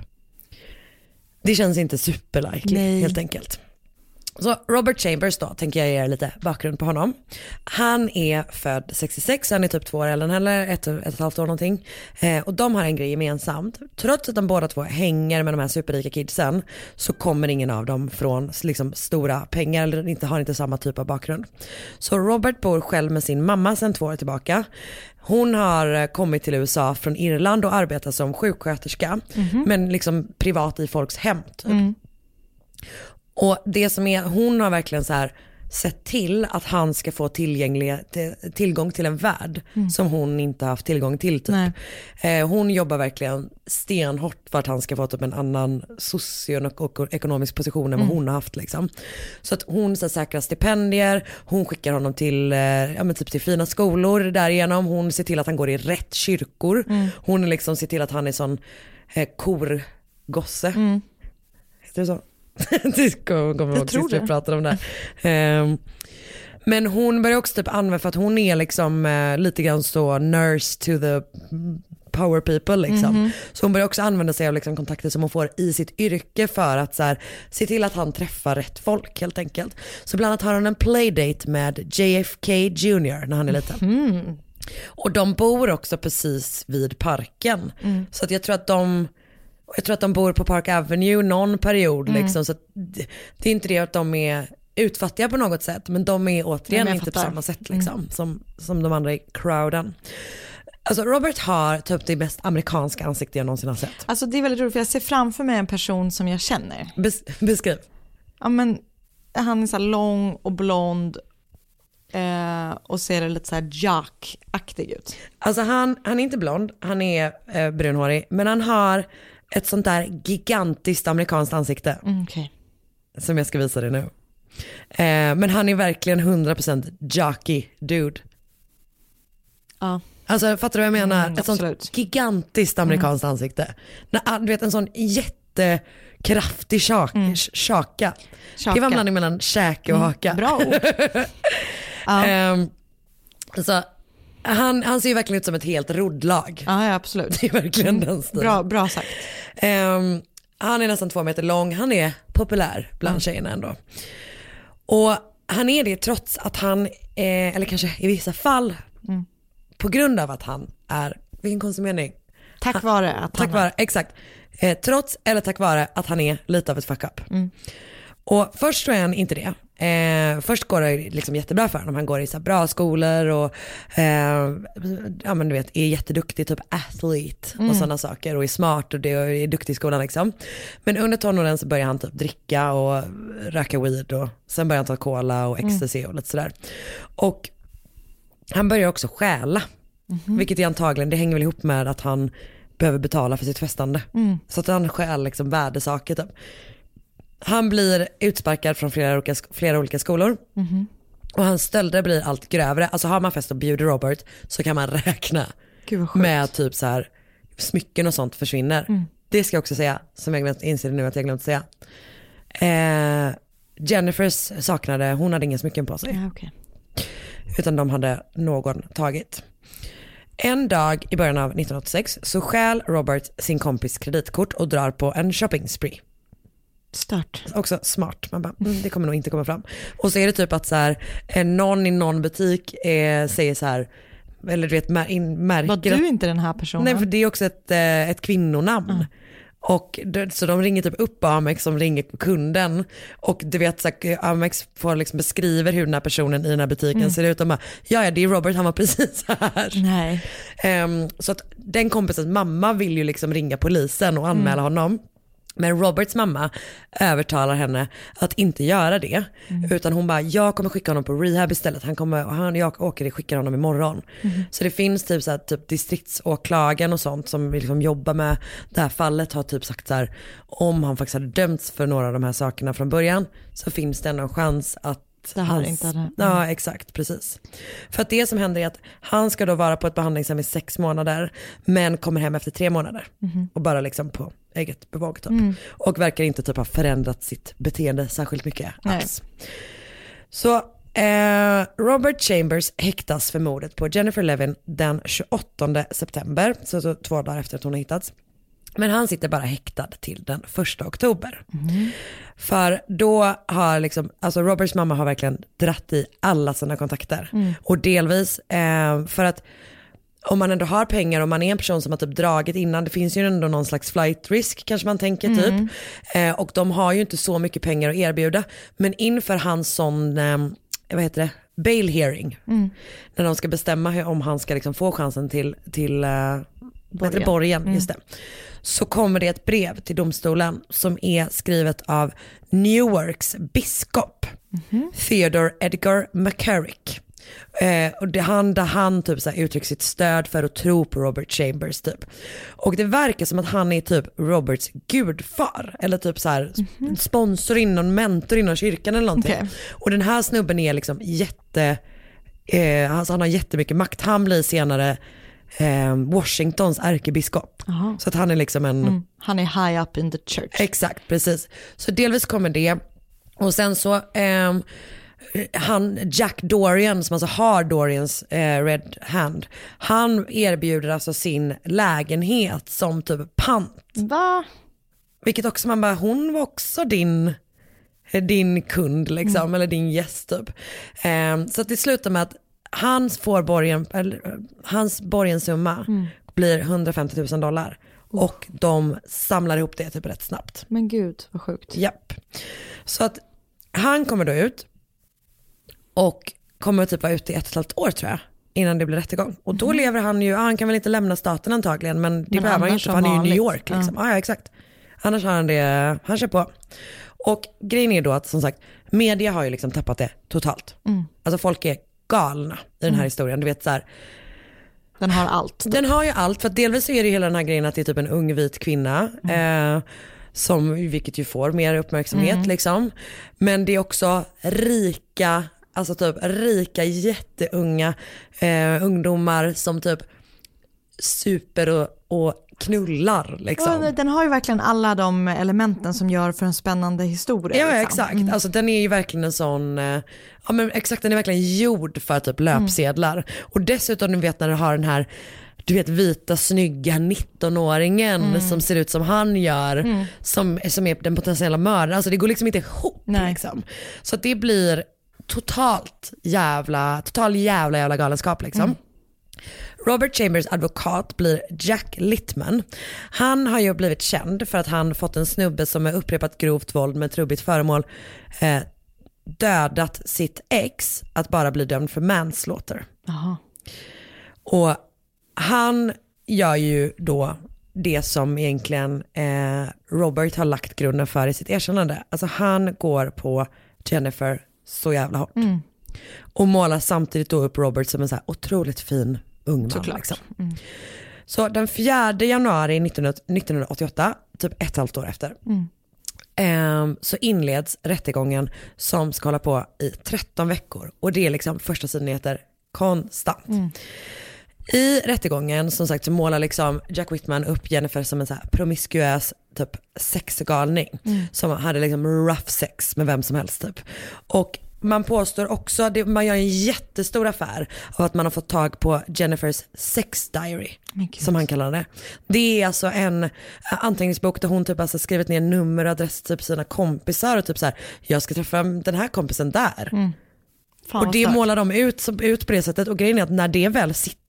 [SPEAKER 1] Det känns inte superlikely helt enkelt. Så Robert Chambers då, tänker jag ge er lite bakgrund på honom. Han är född 66, han är typ två år äldre än henne, ett, ett och ett halvt år någonting. Eh, och de har en grej gemensamt. Trots att de båda två hänger med de här superrika kidsen så kommer ingen av dem från liksom, stora pengar eller inte, har inte samma typ av bakgrund. Så Robert bor själv med sin mamma sedan två år tillbaka. Hon har eh, kommit till USA från Irland och arbetar som sjuksköterska. Men liksom privat i folks hem. Typ. Och det som är, hon har verkligen så här sett till att han ska få tillgång till en värld som hon inte haft tillgång till. Typ. Eh, hon jobbar verkligen stenhårt för att han ska få typ en annan socioekonomisk position än vad hon har haft. Liksom. Så att hon så här, säkrar stipendier, hon skickar honom till, eh, ja, men typ till fina skolor därigenom, hon ser till att han går i rätt kyrkor, hon liksom ser till att han är sån eh, korgosse. Heter det så? det kommer kommer jag ihåg sist vi pratade om det. Ehm, men hon börjar också typ använda, för att hon är liksom eh, lite grann så nurse to the power people liksom. Så hon börjar också använda sig av liksom, kontakter som hon får i sitt yrke för att så här, se till att han träffar rätt folk helt enkelt. Så bland annat har hon en playdate med JFK Jr när han är liten. Och de bor också precis vid parken. Så att jag tror att de jag tror att de bor på Park Avenue någon period liksom. Så det, det är inte det att de är utfattiga på något sätt men de är återigen
[SPEAKER 2] jag
[SPEAKER 1] inte på samma sätt liksom, som, som de andra i crowden. Alltså Robert har typ det mest amerikanska ansikte jag någonsin har sett.
[SPEAKER 2] Alltså det är väldigt roligt för jag ser framför mig en person som jag känner.
[SPEAKER 1] Bes, beskriv.
[SPEAKER 2] Ja, men, han är så lång och blond eh, och ser lite så här jock-aktig ut.
[SPEAKER 1] Alltså han, han är inte blond, han är eh, brunhårig men han har ett sånt där gigantiskt amerikanskt ansikte.
[SPEAKER 2] Mm, okej.
[SPEAKER 1] som jag ska visa dig nu. Eh, men han är verkligen 100% jockey dude.
[SPEAKER 2] Ja.
[SPEAKER 1] Alltså fattar du vad jag menar?
[SPEAKER 2] Mm,
[SPEAKER 1] Ett sånt
[SPEAKER 2] absolut.
[SPEAKER 1] gigantiskt amerikanskt ansikte. När, du vet en sån jättekraftig chak, chaka. Det var blandning mellan käke och haka.
[SPEAKER 2] Bra ord. ja.
[SPEAKER 1] Så, han, han ser ju verkligen ut som ett helt roddlag.
[SPEAKER 2] ja, ja, absolut.
[SPEAKER 1] Det är verkligen den stilen.
[SPEAKER 2] Bra, bra sagt.
[SPEAKER 1] Ehm, han är nästan två meter lång, han är populär bland tjejerna ändå. Och han är det trots att han, eh, eller kanske i vissa fall, på grund av att han är, vilken konstig mening.
[SPEAKER 2] Tack vare att
[SPEAKER 1] Tack
[SPEAKER 2] han
[SPEAKER 1] vare, exakt. Eh, trots eller tack vare att han är lite av ett fuck up. Och först så är han inte det. Eh, först går det liksom jättebra för honom. Han går i så bra skolor och eh, ja, men du vet, är jätteduktig, typ athlete och sådana saker och är smart och, det, och är duktig i skolan liksom. Men under tonåren så börjar han typ dricka och röka weed och sen börjar han ta cola och ecstasy och lite sådär. Och han börjar också stjäla. Vilket är antagligen, det hänger väl ihop med att han behöver betala för sitt festande. Så att han stjäl liksom värdesaker typ. Han blir utsparkad från flera olika, flera olika skolor. Och hans stölder blir allt grövre. Alltså har man fest och bjuder Robert så kan man räkna med typ så här smycken och sånt försvinner. Det ska jag också säga, som jag glömt, inser nu att jag glömt säga. Eh, Jennifers saknade, hon hade inga smycken på sig
[SPEAKER 2] Ja, okej.
[SPEAKER 1] utan de hade någon tagit. En dag i början av 1986 så stjäl Robert sin kompis kreditkort och drar på en shopping spree.
[SPEAKER 2] Stört.
[SPEAKER 1] Också smart, man bara, mm, det kommer nog inte komma fram. Och så är det typ att så här, eh, någon i någon butik eh, säger så här, eller du vet märker
[SPEAKER 2] Var
[SPEAKER 1] att
[SPEAKER 2] du inte den här personen?
[SPEAKER 1] Nej för det är också ett, eh, ett kvinnonamn. Och det, så de ringer typ upp Amex som ringer kunden och du vet så här, Amex får liksom beskriver hur den här personen i den här butiken ser ut och bara, ja ja det är Robert han var precis här.
[SPEAKER 2] Nej.
[SPEAKER 1] Ehm, så att den kompisens mamma vill ju liksom ringa polisen och anmäla honom. Men Roberts mamma övertalar henne att inte göra det. Utan hon bara, jag kommer skicka honom på rehab istället. Han kommer, han, jag åker och skickar honom imorgon. Så det finns typ, så här, typ distriktsåklagaren och sånt som liksom jobbar med det här fallet har typ sagt så här, om han faktiskt hade dömts för några av de här sakerna från början så finns det ändå en chans att
[SPEAKER 2] Det här
[SPEAKER 1] hans-
[SPEAKER 2] inte hade-
[SPEAKER 1] Ja exakt, precis. För att det som händer är att han ska då vara på ett behandlingshem i sex månader men kommer hem efter tre månader. Och bara liksom på eget bevåg typ. Och verkar inte typ ha förändrat sitt beteende särskilt mycket
[SPEAKER 2] Nej.
[SPEAKER 1] alls. Så eh, Robert Chambers häktas för mordet på Jennifer Levin den 28 september, så, så två dagar efter att hon har hittats. Men han sitter bara häktad till den första oktober. För då har liksom, alltså Roberts mamma har verkligen dratt i alla sina kontakter. Och delvis eh, för att om man ändå har pengar och man är en person som har typ dragit innan, det finns ju ändå någon slags flight risk kanske man tänker typ. Eh, och de har ju inte så mycket pengar att erbjuda. Men inför hans sån, eh, vad heter det, bail hearing, när de ska bestämma hur, om han ska liksom få chansen till, till eh, vad heter borgen, just det. Så kommer det ett brev till domstolen som är skrivet av Newarks biskop, Theodore Edgar McCarrick. Eh, och det han, där han typ så här uttrycker sitt stöd för att tro på Robert Chambers typ. Och det verkar som att han är typ Roberts gudfar. Eller typ så här sponsor inom, mentor inom kyrkan eller någonting.
[SPEAKER 2] Okej.
[SPEAKER 1] Och den här snubben är liksom jätte, eh, alltså han har jättemycket makt. Han blir senare eh, Washingtons ärkebiskop. Så att han är liksom en,
[SPEAKER 2] Han är high up in the church.
[SPEAKER 1] Exakt, precis. Så delvis kommer det. Och sen så, ehm, han Jack Dorian som alltså har Dorians eh, Red Hand, han erbjuder alltså sin lägenhet som typ pant.
[SPEAKER 2] Va?
[SPEAKER 1] Vilket också man bara, hon var också din, din kund liksom, eller din gäst typ. Ehm, så att det slutar med att hans, får borgen, eller, eh, hans borgensumma blir 150 000 dollar. Och de samlar ihop det typ rätt snabbt.
[SPEAKER 2] Men gud vad sjukt.
[SPEAKER 1] Japp. Så att han kommer då ut och kommer typ vara ute i ett och ett halvt år tror jag. Innan det blir rättegång. Och då lever han ju, ja, han kan väl inte lämna staten antagligen men det
[SPEAKER 2] Men
[SPEAKER 1] behöver han ju inte för han är ju i New York. Liksom. Ja. ja exakt. Annars har han det, han kör på. Och grejen är då att som sagt, media har ju liksom tappat det totalt. Alltså folk är galna i den här historien. Du vet så här,
[SPEAKER 2] Den har allt.
[SPEAKER 1] den har ju allt, för att delvis är det ju hela den här grejen att det är typ en ung vit kvinna. Eh, som, vilket ju får mer uppmärksamhet liksom. Men det är också rika, alltså typ rika jätteunga eh, ungdomar som typ super och, och knullar liksom.
[SPEAKER 2] Ja, Den har ju verkligen alla de elementen som gör för en spännande historia.
[SPEAKER 1] Ja
[SPEAKER 2] liksom.
[SPEAKER 1] exakt, alltså den är ju verkligen en sån, eh, ja men exakt den är verkligen gjord för typ löpsedlar. Och dessutom du vet när du har den här du vet vita snygga 19-åringen som ser ut som han gör, som, som är den potentiella mördaren. Alltså det går liksom inte ihop. Liksom. Så det blir totalt jävla, total jävla jävla galenskap liksom. Robert Chambers advokat blir Jack Littman. Han har ju blivit känd för att han fått en snubbe som med upprepat grovt våld med trubbigt föremål eh, dödat sitt ex att bara bli dömd för manslaughter.
[SPEAKER 2] Jaha.
[SPEAKER 1] Och han gör ju då det som egentligen eh, Robert har lagt grunden för i sitt erkännande. Alltså han går på Jennifer så jävla hårt. Och målar samtidigt då upp Robert som en så här otroligt fin ung man. Liksom. Så den 4 januari 1900 1988, typ ett halvt år efter, ehm, så inleds rättegången som ska hålla på i 13 veckor. Och det är liksom första sidnyheter konstant. I rättegången som sagt så målar liksom Jack Whitman upp Jennifer som en så här promiskuös typ sexgalning som hade liksom rough sex med vem som helst typ. Och man påstår också, det, man gör en jättestor affär av att man har fått tag på Jennifers sex diary, som han kallar det. Det är alltså en eh, anteckningsbok där hon typ alltså skrivit ner nummer och adress till typ sina kompisar och typ så här, jag ska träffa den här kompisen där.
[SPEAKER 2] Fan,
[SPEAKER 1] Och det målar de ut, som- ut på det sättet och grejen är att när det väl sitter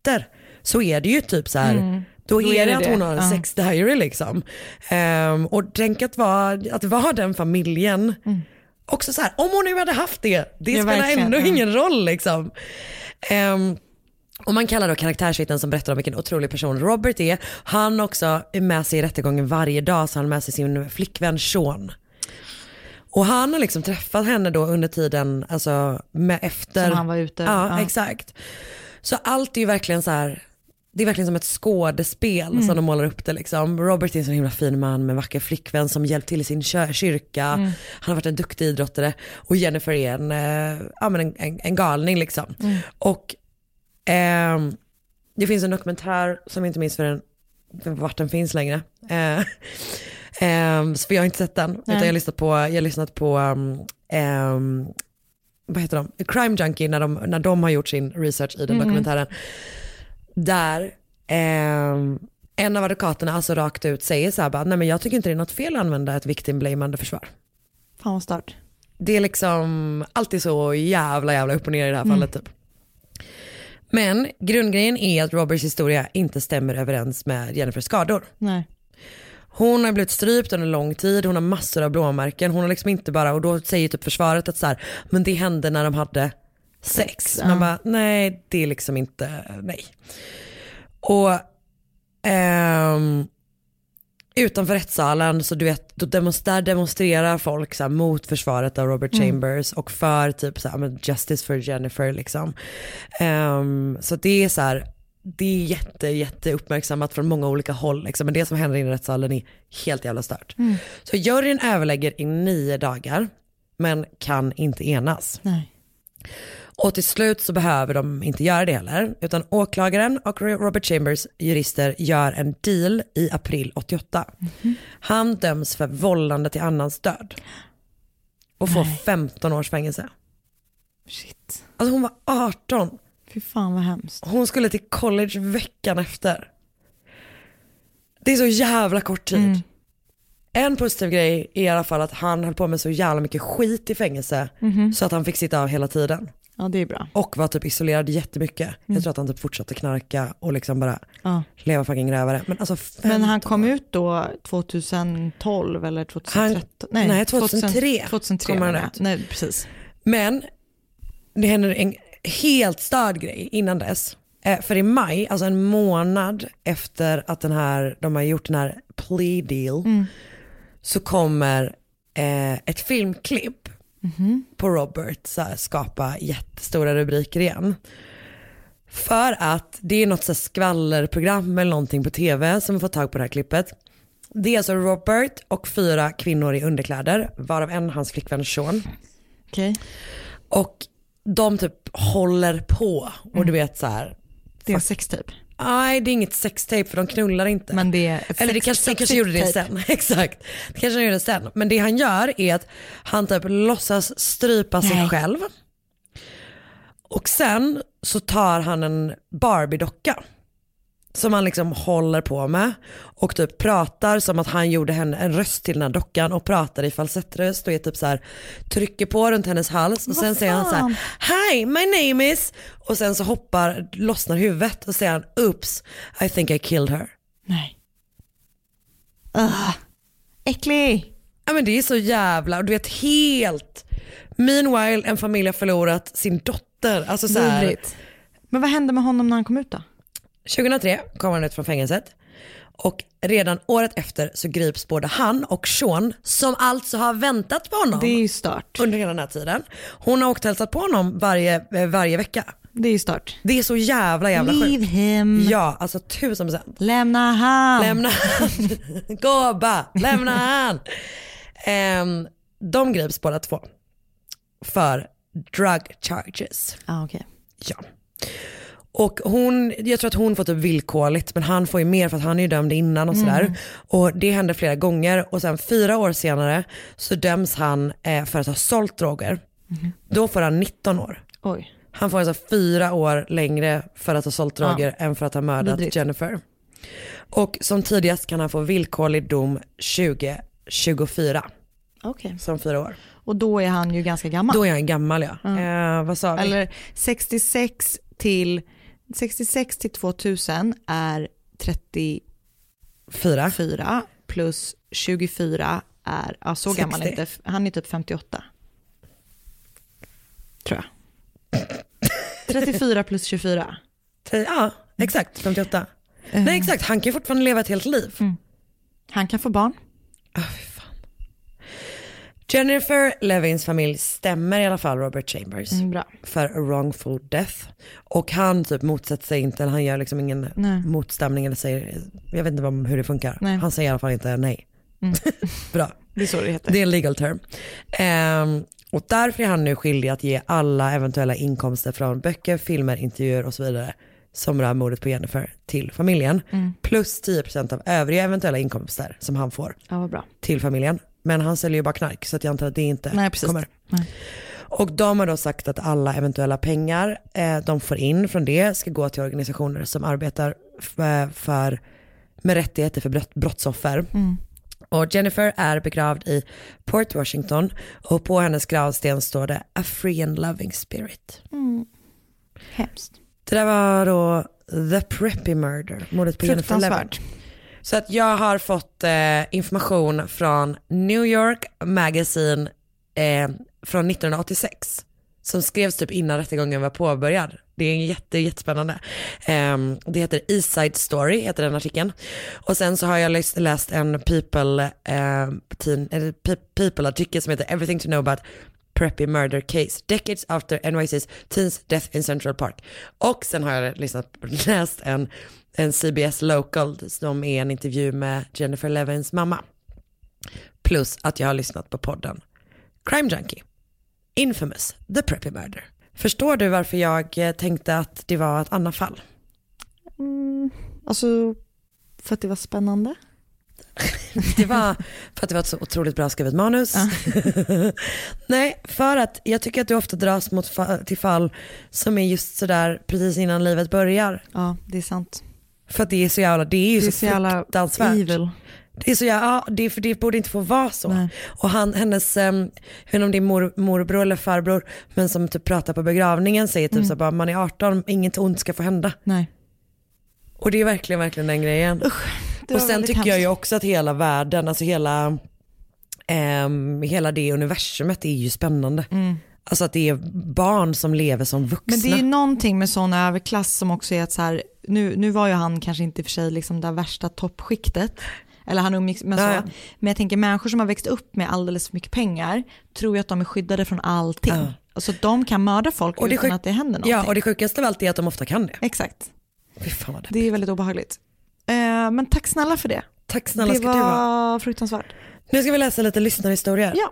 [SPEAKER 1] så är det ju typ så här, då, är det, att hon har en
[SPEAKER 2] ja.
[SPEAKER 1] sex diary liksom. Ehm, och tänk att vara, att vara den familjen, också så här, om hon nu hade haft det, det
[SPEAKER 2] Ja,
[SPEAKER 1] spelar ändå
[SPEAKER 2] ja.
[SPEAKER 1] ingen roll liksom. Ehm, och man kallar då karaktärsvittnen som berättar om vilken otrolig person Robert är. Han också är med sig i rättegången varje dag så han har med sig sin flickvän Sean. Och han har liksom träffat henne då under tiden, alltså med efter.
[SPEAKER 2] Som han var ute.
[SPEAKER 1] Ja,
[SPEAKER 2] Ja.
[SPEAKER 1] exakt. Så allt är ju verkligen så här, det är verkligen som ett skådespel
[SPEAKER 2] Mm.
[SPEAKER 1] som de målar upp det liksom. Robert är en så himla fin man med en vacker flickvän som hjälpt till i sin kyrka.
[SPEAKER 2] Mm.
[SPEAKER 1] Han har varit en duktig idrottare och Jennifer är en, eh, ja, men en, en, en galning liksom.
[SPEAKER 2] Mm.
[SPEAKER 1] Och ehm, det finns en dokumentär som jag inte minns för den, vart den finns längre. Eh, så för jag har inte sett den, utan jag har lyssnat på, jag har lyssnat på um, ehm, vad heter de, Crime Junkie när de, när de har gjort sin research i den dokumentären. Där ehm, en av advokaterna alltså rakt ut säger så här bara, nej men jag tycker inte det är något fel att använda ett victim blamande försvar.
[SPEAKER 2] Fan vad stört.
[SPEAKER 1] Det är liksom alltid så jävla jävla upp och ner i det här fallet typ. Men grundgrejen är att Roberts historia inte stämmer överens med Jennifers skador.
[SPEAKER 2] Nej.
[SPEAKER 1] Hon har blivit strypt under lång tid, hon har massor av blåmärken, hon har liksom inte bara, och då säger typ försvaret att så här, men det hände när de hade sex. Man bara, nej det är liksom inte, nej. Och ehm, utanför rättssalen så du vet, då demonst- där demonstrerar folk så här, mot försvaret av Robert Chambers och för typ så här, justice for Jennifer liksom. Ehm, så det är så här, det är jätte, jätte uppmärksammat från många olika håll liksom. men det som händer inne i rättssalen är helt jävla stört. Så juryn överlägger i nio dagar men kan inte enas.
[SPEAKER 2] Nej.
[SPEAKER 1] Och till slut så behöver de inte göra det heller, utan åklagaren och Robert Chambers jurister gör en deal i april 88. Han döms för vållande till annans död och får 15 års fängelse.
[SPEAKER 2] Shit.
[SPEAKER 1] Alltså hon var 18,
[SPEAKER 2] Fy fan vad hemskt.
[SPEAKER 1] hon skulle till college veckan efter. Det är så jävla kort tid.
[SPEAKER 2] Mm.
[SPEAKER 1] En positiv grej är i alla fall att han höll på med så jävla mycket skit i fängelse
[SPEAKER 2] Mhm.
[SPEAKER 1] så att han fick sitta av hela tiden.
[SPEAKER 2] Ja det är bra.
[SPEAKER 1] Och var typ isolerad jättemycket.
[SPEAKER 2] Mm.
[SPEAKER 1] Jag tror att han typ fortsatte knarka och liksom bara
[SPEAKER 2] Ja.
[SPEAKER 1] leva fucking rövare. Men alltså
[SPEAKER 2] Men han
[SPEAKER 1] 15
[SPEAKER 2] kom
[SPEAKER 1] år.
[SPEAKER 2] ut då 2012 eller 2013?
[SPEAKER 1] nej, 2003
[SPEAKER 2] 2003
[SPEAKER 1] kom han ut.
[SPEAKER 2] Nej precis.
[SPEAKER 1] Men det händer en helt störd grej innan dess. Eh, för i maj, alltså en månad efter att den här, de har gjort den här plea deal,
[SPEAKER 2] Mm.
[SPEAKER 1] så kommer eh, ett filmklipp på Robert så här, skapa jättestora rubriker igen. För att det är något så här skvallerprogram eller någonting på tv som har fått tag på det här klippet. Det är alltså Robert och fyra kvinnor i underkläder, varav en hans flickvän Sean.
[SPEAKER 2] Okej.
[SPEAKER 1] Och de typ håller på och du vet så här.
[SPEAKER 2] Det är en sextape.
[SPEAKER 1] Nej det är inget sextape för de knullar inte.
[SPEAKER 2] Men det är ett
[SPEAKER 1] Eller det kanske, de kanske gjorde det sen. Exakt. Det kanske de gjorde det sen. Men det han gör är att han typ låtsas strypa sig
[SPEAKER 2] Nej.
[SPEAKER 1] själv. Och sen så tar han en Barbie-docka. Som han liksom håller på med. Och typ pratar som att han gjorde henne en röst till den här dockan. Och pratar i falsettröst och är typ så här, trycker på runt hennes hals. Och sen säger han så här, Hi my name is. Och sen så hoppar, lossnar huvudet och säger han, oops I think I killed her.
[SPEAKER 2] Nej. Uh, äcklig.
[SPEAKER 1] Ja men det är så jävla, och du vet helt, meanwhile en familj har förlorat sin dotter. Alltså så här.
[SPEAKER 2] Men vad hände med honom när han kom ut då?
[SPEAKER 1] 2003 kom han ut från fängelset och redan året efter så grips både han och Sean som alltså har väntat på honom
[SPEAKER 2] Det är ju stört.
[SPEAKER 1] under hela den här tiden. Hon har åkt och hälsat på honom varje, eh, varje vecka.
[SPEAKER 2] Det är ju stört.
[SPEAKER 1] Det är så jävla jävla
[SPEAKER 2] Leave
[SPEAKER 1] sjukt.
[SPEAKER 2] him.
[SPEAKER 1] Ja, alltså tusen procent.
[SPEAKER 2] Lämna han.
[SPEAKER 1] Lämna han. Gåba, lämna han. Ehm, de grips båda två för drug charges.
[SPEAKER 2] Ah, okay.
[SPEAKER 1] Ja. Och hon, jag tror att hon får typ villkorligt men han får ju mer för att han är ju dömd innan och sådär. Och det händer flera gånger och sen fyra år senare så döms han eh, för att ha sålt droger. Då får han 19 år.
[SPEAKER 2] Oj.
[SPEAKER 1] Han får alltså fyra år längre för att ha sålt droger än för att ha mördat
[SPEAKER 2] Vidrigt.
[SPEAKER 1] Jennifer. Och som tidigast kan han få villkorlig dom 2024,
[SPEAKER 2] Okej.
[SPEAKER 1] som fyra år.
[SPEAKER 2] Och då är han ju ganska gammal.
[SPEAKER 1] Då är han gammal ja. Eh, vad sa vi?
[SPEAKER 2] Eller 66 till, 66 till 2000 är 34
[SPEAKER 1] Fyra.
[SPEAKER 2] plus 24 är, ja så gammal är
[SPEAKER 1] 60.
[SPEAKER 2] inte, han är typ 58. Tror jag. 34 plus 24.
[SPEAKER 1] Tre- Ja, exakt 58. Nej exakt, han kan ju fortfarande leva ett helt liv.
[SPEAKER 2] Han kan få barn.
[SPEAKER 1] Jennifer Levins familj stämmer i alla fall Robert Chambers
[SPEAKER 2] Mm,
[SPEAKER 1] för wrongful death. Och han typ motsätter sig inte, eller han gör liksom ingen
[SPEAKER 2] Nej.
[SPEAKER 1] motstämning eller säger, jag vet inte vad, hur det funkar.
[SPEAKER 2] Nej.
[SPEAKER 1] Han säger i alla fall inte nej. Bra.
[SPEAKER 2] Det är så det heter.
[SPEAKER 1] Det är en legal term. Ehm, och därför är han nu skyldig att ge alla eventuella inkomster från böcker, filmer, intervjuer och så vidare som rör mordet på Jennifer till familjen.
[SPEAKER 2] Mm.
[SPEAKER 1] Plus 10% av övriga eventuella inkomster som han får
[SPEAKER 2] Ja,
[SPEAKER 1] till familjen. Men han säljer ju bara knark så jag antar att det inte
[SPEAKER 2] Nej, precis.
[SPEAKER 1] kommer.
[SPEAKER 2] Nej.
[SPEAKER 1] Och de har då sagt att alla eventuella pengar eh, de får in från det ska gå till organisationer som arbetar f- för med rättigheter för brott, brottsoffer.
[SPEAKER 2] Mm.
[SPEAKER 1] Och Jennifer är begravd i Port Washington och på hennes gravsten står det A free and loving spirit.
[SPEAKER 2] Mm. Hemskt.
[SPEAKER 1] Det där var då The Preppy Murder, mordet på Jennifer Levin. Så att jag har fått eh, information från New York Magazine eh, från 1986 som skrevs typ innan rättegången var påbörjad. Det är jätte, jättespännande. Eh, det heter East Side Story, heter den artikeln. Och sen så har jag läst, läst en People, eh, People-artikel som heter Everything to know about Preppy Murder Case, Decades After NYC's Teens Death in Central Park. Och sen har jag lyssnat, läst en, en CBS Local som är en intervju med Jennifer Levins mamma. Plus att jag har lyssnat på podden Crime Junkie, Infamous, The Preppy Murder. Förstår du varför jag eh, tänkte att det var ett annat fall?
[SPEAKER 2] Mm, alltså, för att det var spännande.
[SPEAKER 1] Det var för att det var ett så otroligt bra skrivet manus. Nej, för att jag tycker att du ofta dras mot fa- till fall som är just sådär precis innan livet börjar.
[SPEAKER 2] Ja, det är sant.
[SPEAKER 1] För att det är så jävla, det är ju
[SPEAKER 2] Det är
[SPEAKER 1] så,
[SPEAKER 2] så jävla
[SPEAKER 1] fruktansvärt.
[SPEAKER 2] evil.
[SPEAKER 1] Det är så jävla, ja, det, för det borde inte få vara så.
[SPEAKER 2] Nej.
[SPEAKER 1] Och han, hennes, um, jag vet inte om det är mor, morbror eller farbror, men som typ pratar på begravningen säger typ
[SPEAKER 2] Mm.
[SPEAKER 1] så bara, man är 18, inget ont ska få hända.
[SPEAKER 2] Nej.
[SPEAKER 1] Och det är verkligen, verkligen den grejen.
[SPEAKER 2] Det
[SPEAKER 1] och sen tycker jag ju
[SPEAKER 2] hemskt.
[SPEAKER 1] också att hela världen, alltså hela, ehm, hela det universumet är ju spännande. Alltså att det är barn som lever som vuxna.
[SPEAKER 2] Men det är ju någonting med sån överklass som också är att så här, nu, nu var ju han kanske inte i och för sig liksom det värsta toppskiktet, eller han umgicks med så,
[SPEAKER 1] Ja, ja.
[SPEAKER 2] men jag tänker människor som har växt upp med alldeles för mycket pengar tror ju att de är skyddade från allting.
[SPEAKER 1] Ja.
[SPEAKER 2] Alltså de kan mörda folk
[SPEAKER 1] Och det
[SPEAKER 2] utan att det händer någonting.
[SPEAKER 1] Ja, och det sjukaste av allt är att de ofta kan det.
[SPEAKER 2] Exakt,
[SPEAKER 1] fan det.
[SPEAKER 2] det är väldigt obehagligt. Eh, men tack snälla för det.
[SPEAKER 1] Tack snälla
[SPEAKER 2] det
[SPEAKER 1] ska du ha.
[SPEAKER 2] var fruktansvärt.
[SPEAKER 1] Nu ska vi läsa lite lyssnarhistorier.
[SPEAKER 2] Ja.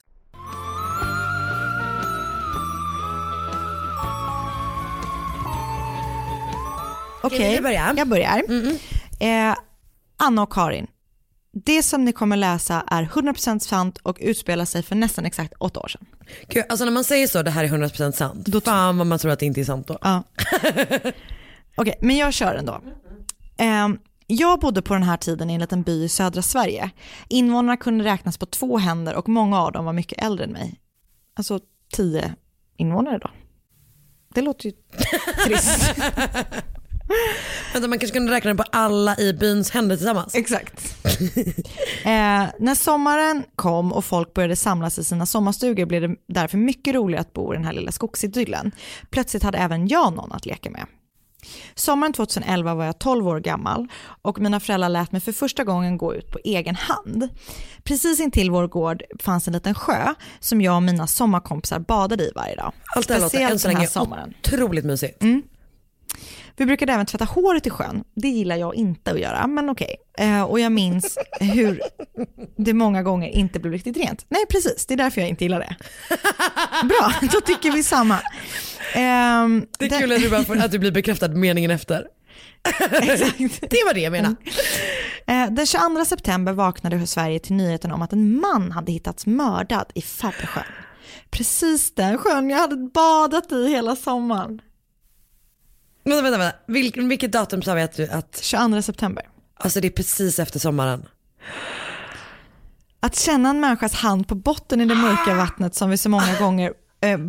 [SPEAKER 2] Okej,
[SPEAKER 1] du börja?
[SPEAKER 2] jag börjar. Eh, Anna och Karin. Det som ni kommer läsa är 100% sant och utspelar sig för nästan exakt åtta år sedan.
[SPEAKER 1] Gud, alltså när man säger så, det här är 100% sant. Då fan vad man tror att det inte är sant då.
[SPEAKER 2] Ja. Okej, men jag kör ändå. Ehm, jag bodde på den här tiden i en liten by i södra Sverige. Invånarna kunde räknas på två händer och många av dem var mycket äldre än mig. Alltså tio invånare då. Det låter ju trist.
[SPEAKER 1] Vänta, man kanske kunde räkna det på alla i byns händer tillsammans.
[SPEAKER 2] Exakt. Eh, när sommaren kom och folk började samlas i sina sommarstugor blev det därför mycket roligare att bo i den här lilla skogsidyllen. Plötsligt hade även jag någon att leka med. Sommaren 2011 var jag 12 år gammal och mina föräldrar lät mig för första gången gå ut på egen hand. Precis intill vår gård fanns en liten sjö som jag och mina sommarkompisar badade i varje dag.
[SPEAKER 1] Allt det här låter än så
[SPEAKER 2] den
[SPEAKER 1] länge
[SPEAKER 2] sommaren.
[SPEAKER 1] otroligt mysigt.
[SPEAKER 2] Vi brukade även tvätta håret i sjön. Det gillar jag inte att göra, men okej. Eh, och jag minns hur det många gånger inte blev riktigt rent. Nej, precis. Det är därför jag inte gillar det. Bra, då tycker vi samma. Ehm,
[SPEAKER 1] Det är kul att du, bara får, att du blir bekräftad meningen efter. Det var det jag menade.
[SPEAKER 2] Eh, Den 22 september vaknade Sverige till nyheten om att en man hade hittats mördad i Färpesjön. Precis den sjön jag hade badat i hela sommaren.
[SPEAKER 1] Vänta, vänta, vänta. Vilk, vilket datum sa vi att du, att,
[SPEAKER 2] 22 september.
[SPEAKER 1] alltså det är precis efter sommaren.
[SPEAKER 2] Att känna en människas hand på botten i det mörka vattnet som vi så många gånger... Eh,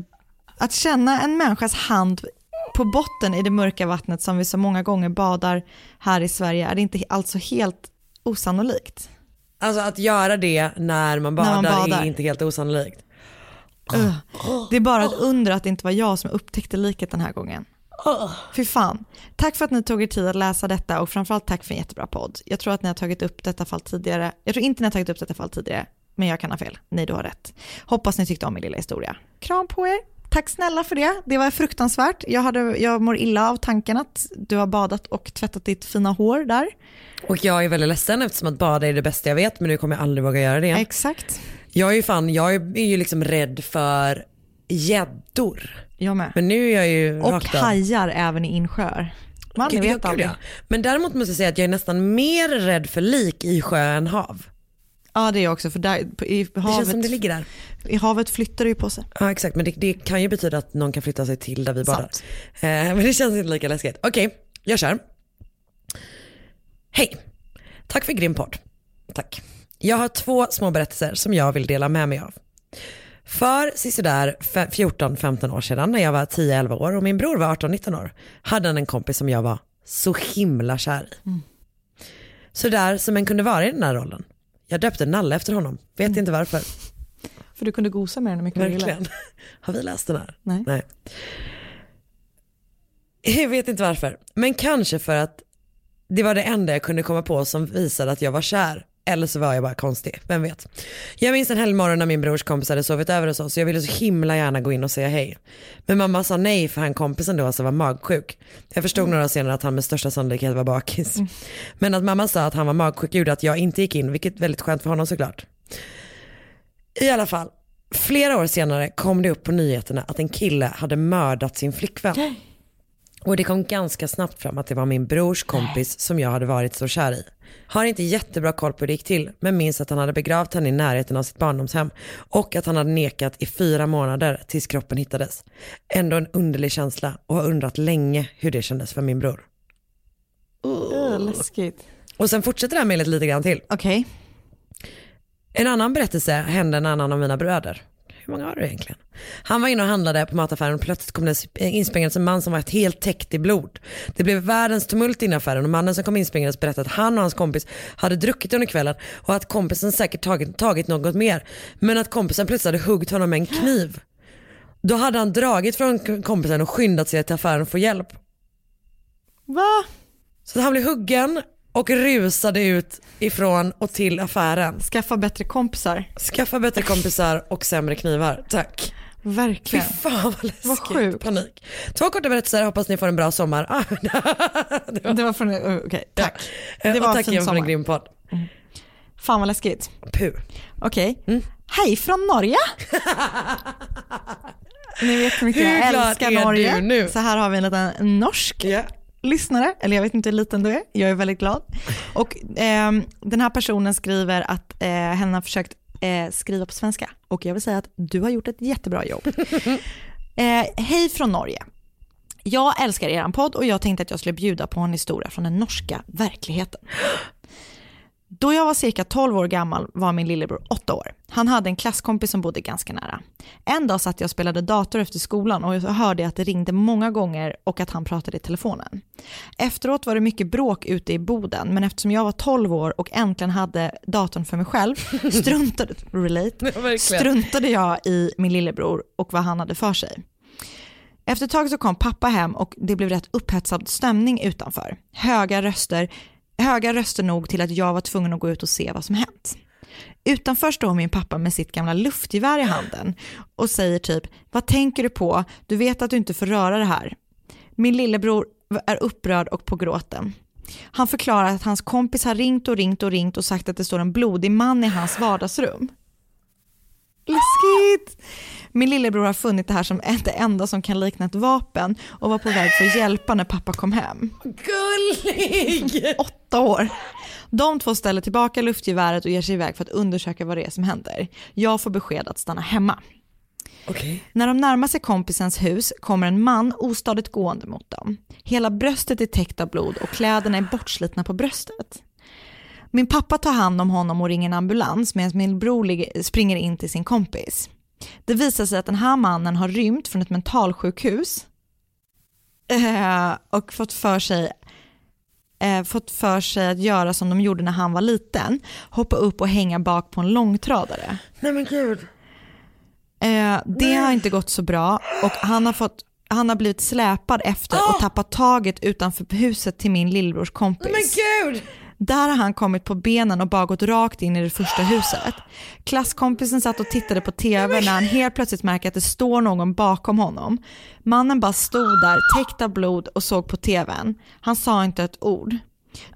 [SPEAKER 2] att känna en människas hand på botten i det mörka vattnet som vi så många gånger badar här i Sverige är det inte alltså helt osannolikt.
[SPEAKER 1] Alltså att göra det när man
[SPEAKER 2] När
[SPEAKER 1] badar,
[SPEAKER 2] man badar.
[SPEAKER 1] är inte helt osannolikt.
[SPEAKER 2] Ugh. Det är bara ett under att det inte var jag som upptäckte liket den här gången. Fy fan. Tack för att ni tog er tid att läsa detta och framförallt tack för en jättebra podd. Jag tror att ni har tagit upp detta fall tidigare. Jag tror inte ni har tagit upp detta fall tidigare, men jag kan ha fel. Nej, du har rätt. Hoppas ni tyckte om min lilla historia. Kram på er. tack snälla för det. Det var fruktansvärt. Jag, hade, jag mår illa av tanken att du har badat och tvättat ditt fina hår där.
[SPEAKER 1] Och jag är väldigt ledsen eftersom att bada är det bästa jag vet men nu kommer jag aldrig våga göra det igen.
[SPEAKER 2] Exakt.
[SPEAKER 1] Jag är ju fan, jag är ju liksom rädd för gäddor.
[SPEAKER 2] Jag med.
[SPEAKER 1] Men nu är jag ju
[SPEAKER 2] Och
[SPEAKER 1] rakt av-
[SPEAKER 2] hajar även i insjöar. Man
[SPEAKER 1] Gud,
[SPEAKER 2] vet aldrig.
[SPEAKER 1] ja. Men däremot måste jag säga att jag är nästan mer rädd för lik i sjö än hav.
[SPEAKER 2] Ja det är jag också för där, i
[SPEAKER 1] Det
[SPEAKER 2] havet,
[SPEAKER 1] känns som det ligger där.
[SPEAKER 2] i havet flyttar det ju på sig.
[SPEAKER 1] Ja exakt men det, det kan ju betyda att någon kan flytta sig till där vi badar. Eh, men det känns inte lika läskigt. Okej, jag kör. Hej, tack för grym podd. Tack. Jag har två små berättelser som jag vill dela med mig av. För sisådär fe- 14-15 år sedan när jag var 10-11 år och min bror var 18-19 år hade han en kompis som jag var så himla kär i. Sådär som en kunde vara i den här rollen. Jag döpte Nalle efter honom, vet inte varför.
[SPEAKER 2] För du kunde gosa med hur mycket.
[SPEAKER 1] Verkligen. Har vi läst den här?
[SPEAKER 2] Nej.
[SPEAKER 1] Nej. Jag vet inte varför, men kanske för att det var det enda jag kunde komma på som visade att jag var kär. Eller så var jag bara konstig, vem vet. Jag minns en helgmorgon när min brors kompis hade sovit över hos oss och jag ville så himla gärna gå in och säga hej. Men mamma sa nej för han kompisen då alltså var magsjuk. Jag förstod några år senare att han med största sannolikhet var bakis. Men att mamma sa att han var magsjuk gjorde att jag inte gick in, vilket väldigt skönt för honom såklart. I alla fall, flera år senare kom det upp på nyheterna att en kille hade mördat sin flickvän. Och det kom ganska snabbt fram att det var min brors kompis som jag hade varit så kär i. Har inte jättebra koll på hur det gick till, men minns att han hade begravt henne i närheten av sitt barndomshem och att han hade nekat i fyra månader tills kroppen hittades. Ändå en underlig känsla och har undrat länge hur det kändes för min bror.
[SPEAKER 2] Uh, läskigt.
[SPEAKER 1] Och sen fortsätter det här mejlet lite grann till.
[SPEAKER 2] Okej.
[SPEAKER 1] En annan berättelse hände en annan av mina bröder. Hur många var det egentligen? Han var inne och handlade på mataffären och plötsligt kom det inspringandes en man som var helt täckt i blod. Det blev världens tumult inne i affären och mannen som kom inspringandes berättade att han och hans kompis hade druckit under kvällen och att kompisen säkert tagit, tagit något mer. Men att kompisen plötsligt hade huggit honom med en kniv. Då hade han dragit från kompisen och skyndat sig till affären för hjälp.
[SPEAKER 2] Va?
[SPEAKER 1] Så han blev huggen och rusade ut ifrån och till affären.
[SPEAKER 2] Skaffa bättre kompisar.
[SPEAKER 1] Skaffa bättre kompisar och sämre knivar. Tack. Fy
[SPEAKER 2] Verkligen.
[SPEAKER 1] fan vad läskigt.
[SPEAKER 2] Vad sjukt.
[SPEAKER 1] Panik. Två korta berättelser, hoppas ni får en bra sommar. Ah,
[SPEAKER 2] Det var från, uh, okej, tack.
[SPEAKER 1] det
[SPEAKER 2] Det var
[SPEAKER 1] och tack igen för en grym podd.
[SPEAKER 2] Fan vad läskigt.
[SPEAKER 1] Puh.
[SPEAKER 2] Okej. Hej från Norge. Ni vet hur mycket
[SPEAKER 1] Hur
[SPEAKER 2] jag älskar Norge. Så här har vi en liten norsk
[SPEAKER 1] Ja.
[SPEAKER 2] Lyssnare, eller jag vet inte hur liten du är, jag är väldigt glad. Och ehm, den här personen skriver att eh, henne har försökt eh, skriva på svenska och jag vill säga att du har gjort ett jättebra jobb. eh, hej från Norge. Jag älskar er podd och jag tänkte att jag skulle bjuda på en historia från den norska verkligheten. Då jag var cirka 12 år gammal var min lillebror 8 år. Han hade en klasskompis som bodde ganska nära. En dag satt jag och spelade dator efter skolan och jag hörde att det ringde många gånger och att han pratade i telefonen. Efteråt var det mycket bråk ute i boden, men eftersom jag var 12 år och äntligen hade datorn för mig själv, struntade, relate,
[SPEAKER 1] Ja,
[SPEAKER 2] struntade jag i min lillebror och vad han hade för sig. Efter ett tag så kom pappa hem och det blev rätt upphetsad stämning utanför. Höga röster, höga röster nog till att jag var tvungen att gå ut och se vad som hänt. Utanför står min pappa med sitt gamla luftgevär i handen och säger typ, vad tänker du på? Du vet att du inte får röra det här. Min lillebror är upprörd och på gråten. Han förklarar att hans kompis har ringt och ringt och ringt och sagt att det står en blodig man i hans vardagsrum. Läskigt! Min lillebror har funnit det här som det enda som kan likna ett vapen och var på väg för att hjälpa när pappa kom hem.
[SPEAKER 1] Gullig!
[SPEAKER 2] Åtta år. De två ställer tillbaka luftgeväret och ger sig iväg för att undersöka vad det är som händer. Jag får besked att stanna hemma.
[SPEAKER 1] Okej.
[SPEAKER 2] När de närmar sig kompisens hus kommer en man ostadigt gående mot dem. Hela bröstet är täckt av blod och kläderna är bortslitna på bröstet. Min pappa tar hand om honom och ringer en ambulans medan min bror springer in till sin kompis. Det visar sig att den här mannen har rymt från ett mentalsjukhus eh, och fått för sig eh, fått för sig att göra som de gjorde när han var liten, hoppa upp och hänga bak på en långtradare.
[SPEAKER 1] Nej men gud.
[SPEAKER 2] Eh, det har inte gått så bra och han har, fått, han har blivit släpad efter och tappat taget utanför huset till min lillebrors kompis.
[SPEAKER 1] Men gud!
[SPEAKER 2] Där har han kommit på benen och bara gått rakt in i det första huset. Klasskompisen satt och tittade på TV när han helt plötsligt märker att det står någon bakom honom. Mannen bara stod där täckt av blod och såg på TVn. Han sa inte ett ord.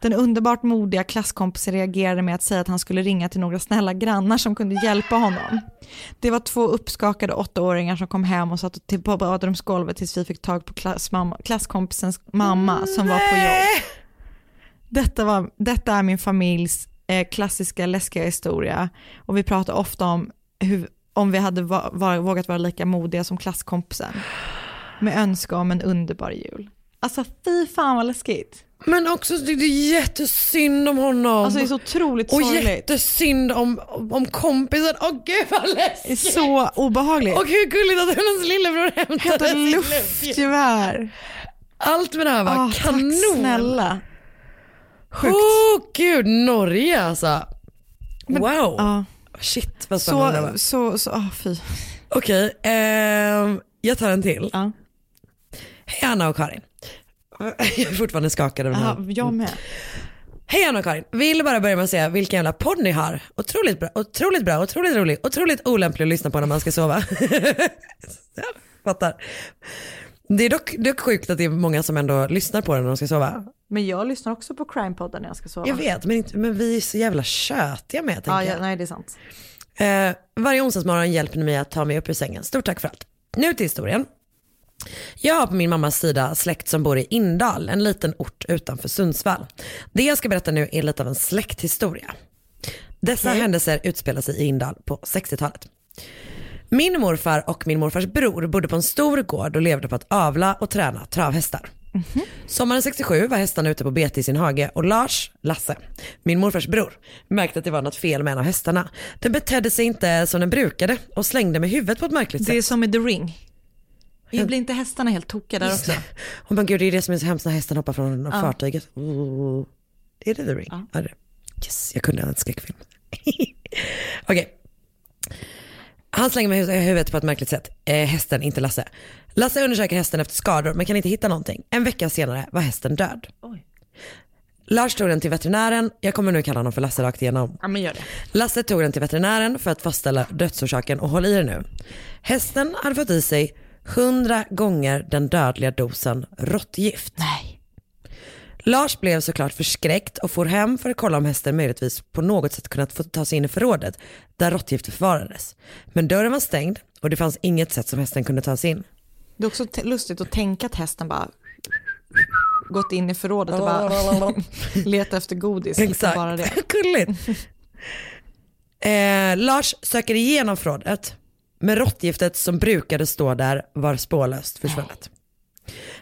[SPEAKER 2] Den underbart modiga klasskompisen reagerade med att säga att han skulle ringa till några snälla grannar som kunde hjälpa honom. Det var två uppskakade åttaåringar som kom hem och satt på badrumsgolvet tills vi fick tag på klassmamma, klasskompisens mamma som var på jobb. Detta, var, detta är min familjs eh, klassiska läskiga historia och vi pratar ofta om hur, om vi hade va, var, vågat vara lika modiga som klasskompisen. Med önskan om en underbar jul. Alltså fy fan vad läskigt.
[SPEAKER 1] Men också det är jättesynd om honom.
[SPEAKER 2] Alltså det är så otroligt
[SPEAKER 1] och
[SPEAKER 2] sorgligt.
[SPEAKER 1] jättesynd om, om kompisen. Åh gud vad
[SPEAKER 2] Det är
[SPEAKER 1] läskigt.
[SPEAKER 2] så obehagligt.
[SPEAKER 1] Och hur gulligt att hennes lillebror hämtade
[SPEAKER 2] Hämta luftgevär.
[SPEAKER 1] Allt med det här var
[SPEAKER 2] tack
[SPEAKER 1] kanon.
[SPEAKER 2] snälla. Sjukt.
[SPEAKER 1] Åh gud, Norge alltså.
[SPEAKER 2] Men-
[SPEAKER 1] wow.
[SPEAKER 2] Ja.
[SPEAKER 1] Shit vad spännande.
[SPEAKER 2] Så, så, så, ah, fy.
[SPEAKER 1] Okej, ehm, jag tar en till.
[SPEAKER 2] Ja.
[SPEAKER 1] Hej Anna och Karin. Jag är fortfarande skakad av den här.
[SPEAKER 2] Ja, jag med.
[SPEAKER 1] Hej Anna och Karin, vill bara börja med att säga vilken jävla podd ni har. Otroligt bra, otroligt bra, otroligt rolig, otroligt olämplig att lyssna på när man ska sova. Fattar. Det är dock, dock sjukt att det är många som ändå lyssnar på den när de ska sova.
[SPEAKER 2] Men jag lyssnar också på Crime-podden när jag ska sova.
[SPEAKER 1] Jag vet, men, inte, men vi är så jävla tjötiga med tänker
[SPEAKER 2] Ja,
[SPEAKER 1] jag.
[SPEAKER 2] ja, nej det är sant.
[SPEAKER 1] Eh, varje onsdagsmorgon hjälper ni mig att ta mig upp ur sängen. Stort tack för allt. Nu till historien. Jag har på min mammas sida släkt som bor i Indal, en liten ort utanför Sundsvall. Det jag ska berätta nu är lite av en släkthistoria. Dessa händelser utspelar sig i Indal på 60-talet. Min morfar och min morfars bror bodde på en stor gård och levde på att avla och träna travhästar. Sommaren 67 var hästarna ute på bete i sin hage och Lars, Lasse, min morfars bror, märkte att det var något fel med en av hästarna. Den betedde sig inte som den brukade och slängde med huvudet på ett märkligt
[SPEAKER 2] Det är
[SPEAKER 1] sätt.
[SPEAKER 2] som i The Ring. Blir inte hästarna helt tokiga där också?
[SPEAKER 1] Oh men gud, det är det som är så hemskt när hästen hoppar från fartyget. Oh. Är det The Ring? Ja. Yes, jag kunde en skräckfilm. Okej. Han slänger med hu- huvudet på ett märkligt sätt. Eh, hästen, inte Lasse. Lasse undersöker hästen efter skador men kan inte hitta någonting. En vecka senare var hästen död. Lars tog den till veterinären, jag kommer nu kalla honom för Lasse rakt igenom.
[SPEAKER 2] Ja men gör det.
[SPEAKER 1] Lasse tog den till veterinären för att fastställa dödsorsaken och håll i er nu. Hästen hade fått i sig 100 gånger den dödliga dosen råttgift.
[SPEAKER 2] Nej.
[SPEAKER 1] Lars blev såklart förskräckt och for hem för att kolla om hästen möjligtvis på något sätt kunnat få ta sig in i förrådet där råttgiftet förvarades. Men dörren var stängd och det fanns inget sätt som hästen kunde ta sig in.
[SPEAKER 2] Det är också lustigt att tänka att hästen bara gått in i förrådet och bara letat efter godis.
[SPEAKER 1] Exakt,
[SPEAKER 2] Bara det.
[SPEAKER 1] gulligt. Eh, Lars söker igenom förrådet, men råttgiftet som brukade stå där var spårlöst försvunnet.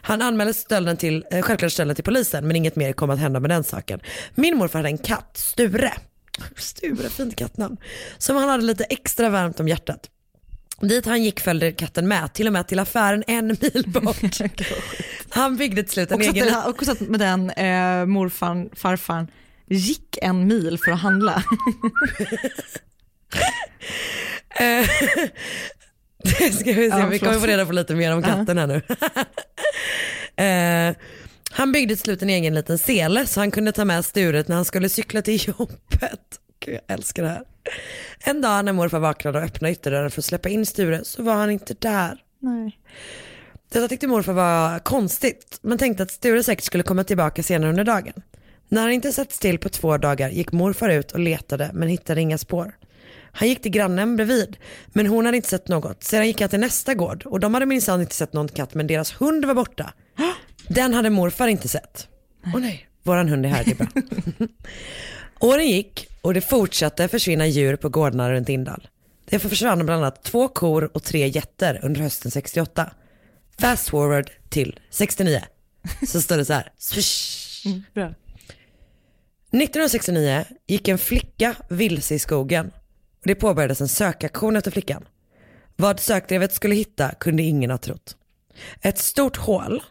[SPEAKER 1] Han anmälde stölden till, eh, självklart stölden till polisen men inget mer kom att hända med den saken. Min morfar hade en katt, Sture. Sture, fint kattnamn. Som han hade lite extra varmt om hjärtat. Dit han gick följde katten med, till och med till affären en mil bort. Han byggde till slut en
[SPEAKER 2] att,
[SPEAKER 1] egen...
[SPEAKER 2] den, också att med den eh, morfarn, farfarn gick en mil för att handla.
[SPEAKER 1] Ska vi se,
[SPEAKER 2] Ja,
[SPEAKER 1] vi kommer få reda på lite mer om katten här nu. Eh, han byggde till slut en egen liten sele så han kunde ta med sturet när han skulle cykla till jobbet. Gud, jag älskar det här. En dag när morfar vaknade och öppnade ytterdörren för att släppa in Sture så var han inte där.
[SPEAKER 2] Nej.
[SPEAKER 1] Detta tyckte morfar var konstigt men tänkte att Sture säkert skulle komma tillbaka senare under dagen. När han inte sett still på två dagar gick morfar ut och letade men hittade inga spår. Han gick till grannen bredvid men hon hade inte sett något. Sedan gick han till nästa gård och de hade minsann inte sett någon katt men deras hund var borta. Den hade morfar inte sett. Åh nej, våran hund är här, det är bra. Åren gick och det fortsatte försvinna djur på gårdarna runt Indal. Det försvann bland annat två kor och tre getter under hösten 68. Fast forward till 69 så står det så här.
[SPEAKER 2] Bra.
[SPEAKER 1] 1969 gick en flicka vilse i skogen och det påbörjades en sökaktion efter flickan. Vad sökdrevet skulle hitta kunde ingen ha trott. Ett stort hål,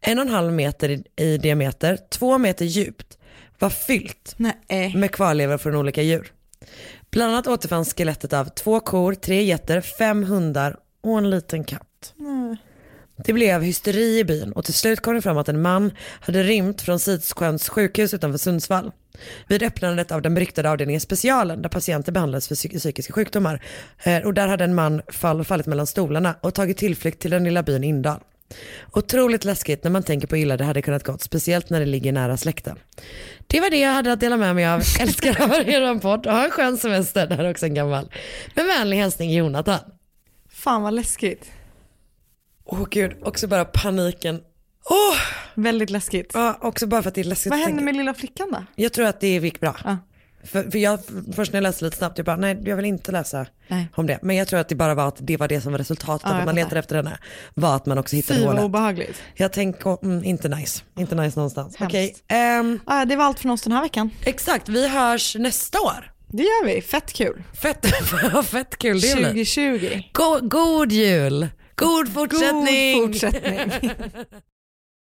[SPEAKER 1] en och en halv meter i, i diameter, två meter djupt, var fyllt
[SPEAKER 2] Nej.
[SPEAKER 1] med kvarlevor från olika djur. Bland annat återfanns skelettet av två kor, tre getter, fem hundar och en liten katt. Det blev hysteri i byn och till slut kom det fram att en man hade rymt från Sidssjöns sjukhus utanför Sundsvall. Vid öppnandet av den beryktade avdelningen Specialen där patienter behandlades för psy- psykiska sjukdomar. Eh, och där hade en man fall, fallit mellan stolarna och tagit tillflykt till den lilla byn Indal. Otroligt läskigt när man tänker på hur illa det hade kunnat gått, speciellt när det ligger nära släkten. Det var det jag hade att dela med mig av. Älskar att höra er podd och ha en skön semester. Det här är också en gammal. Med vänlig hälsning Jonathan.
[SPEAKER 2] Fan vad läskigt.
[SPEAKER 1] Åh gud, också bara paniken. Åh!
[SPEAKER 2] Väldigt läskigt.
[SPEAKER 1] Ja, också bara för att det är läskigt.
[SPEAKER 2] Vad
[SPEAKER 1] att
[SPEAKER 2] hände med lilla flickan då?
[SPEAKER 1] Jag tror att det gick bra. För, för jag, först när jag läste lite snabbt, jag bara nej jag vill inte läsa
[SPEAKER 2] Nej.
[SPEAKER 1] om det. Men jag tror att det bara var att det var det som var resultatet
[SPEAKER 2] Ja,
[SPEAKER 1] av att
[SPEAKER 2] jag
[SPEAKER 1] man letade efter henne. Var att man också hittade
[SPEAKER 2] Fy
[SPEAKER 1] hålet.
[SPEAKER 2] obehagligt.
[SPEAKER 1] Jag tänker, mm, inte nice. Inte nice någonstans. Okej, ehm,
[SPEAKER 2] Ja, det var allt från oss den här veckan.
[SPEAKER 1] exakt. Vi hörs nästa år.
[SPEAKER 2] Det gör vi, fett kul.
[SPEAKER 1] Fett, fett kul det blir.
[SPEAKER 2] 2020.
[SPEAKER 1] Go, god jul. God fortsättning.
[SPEAKER 2] God fortsättning.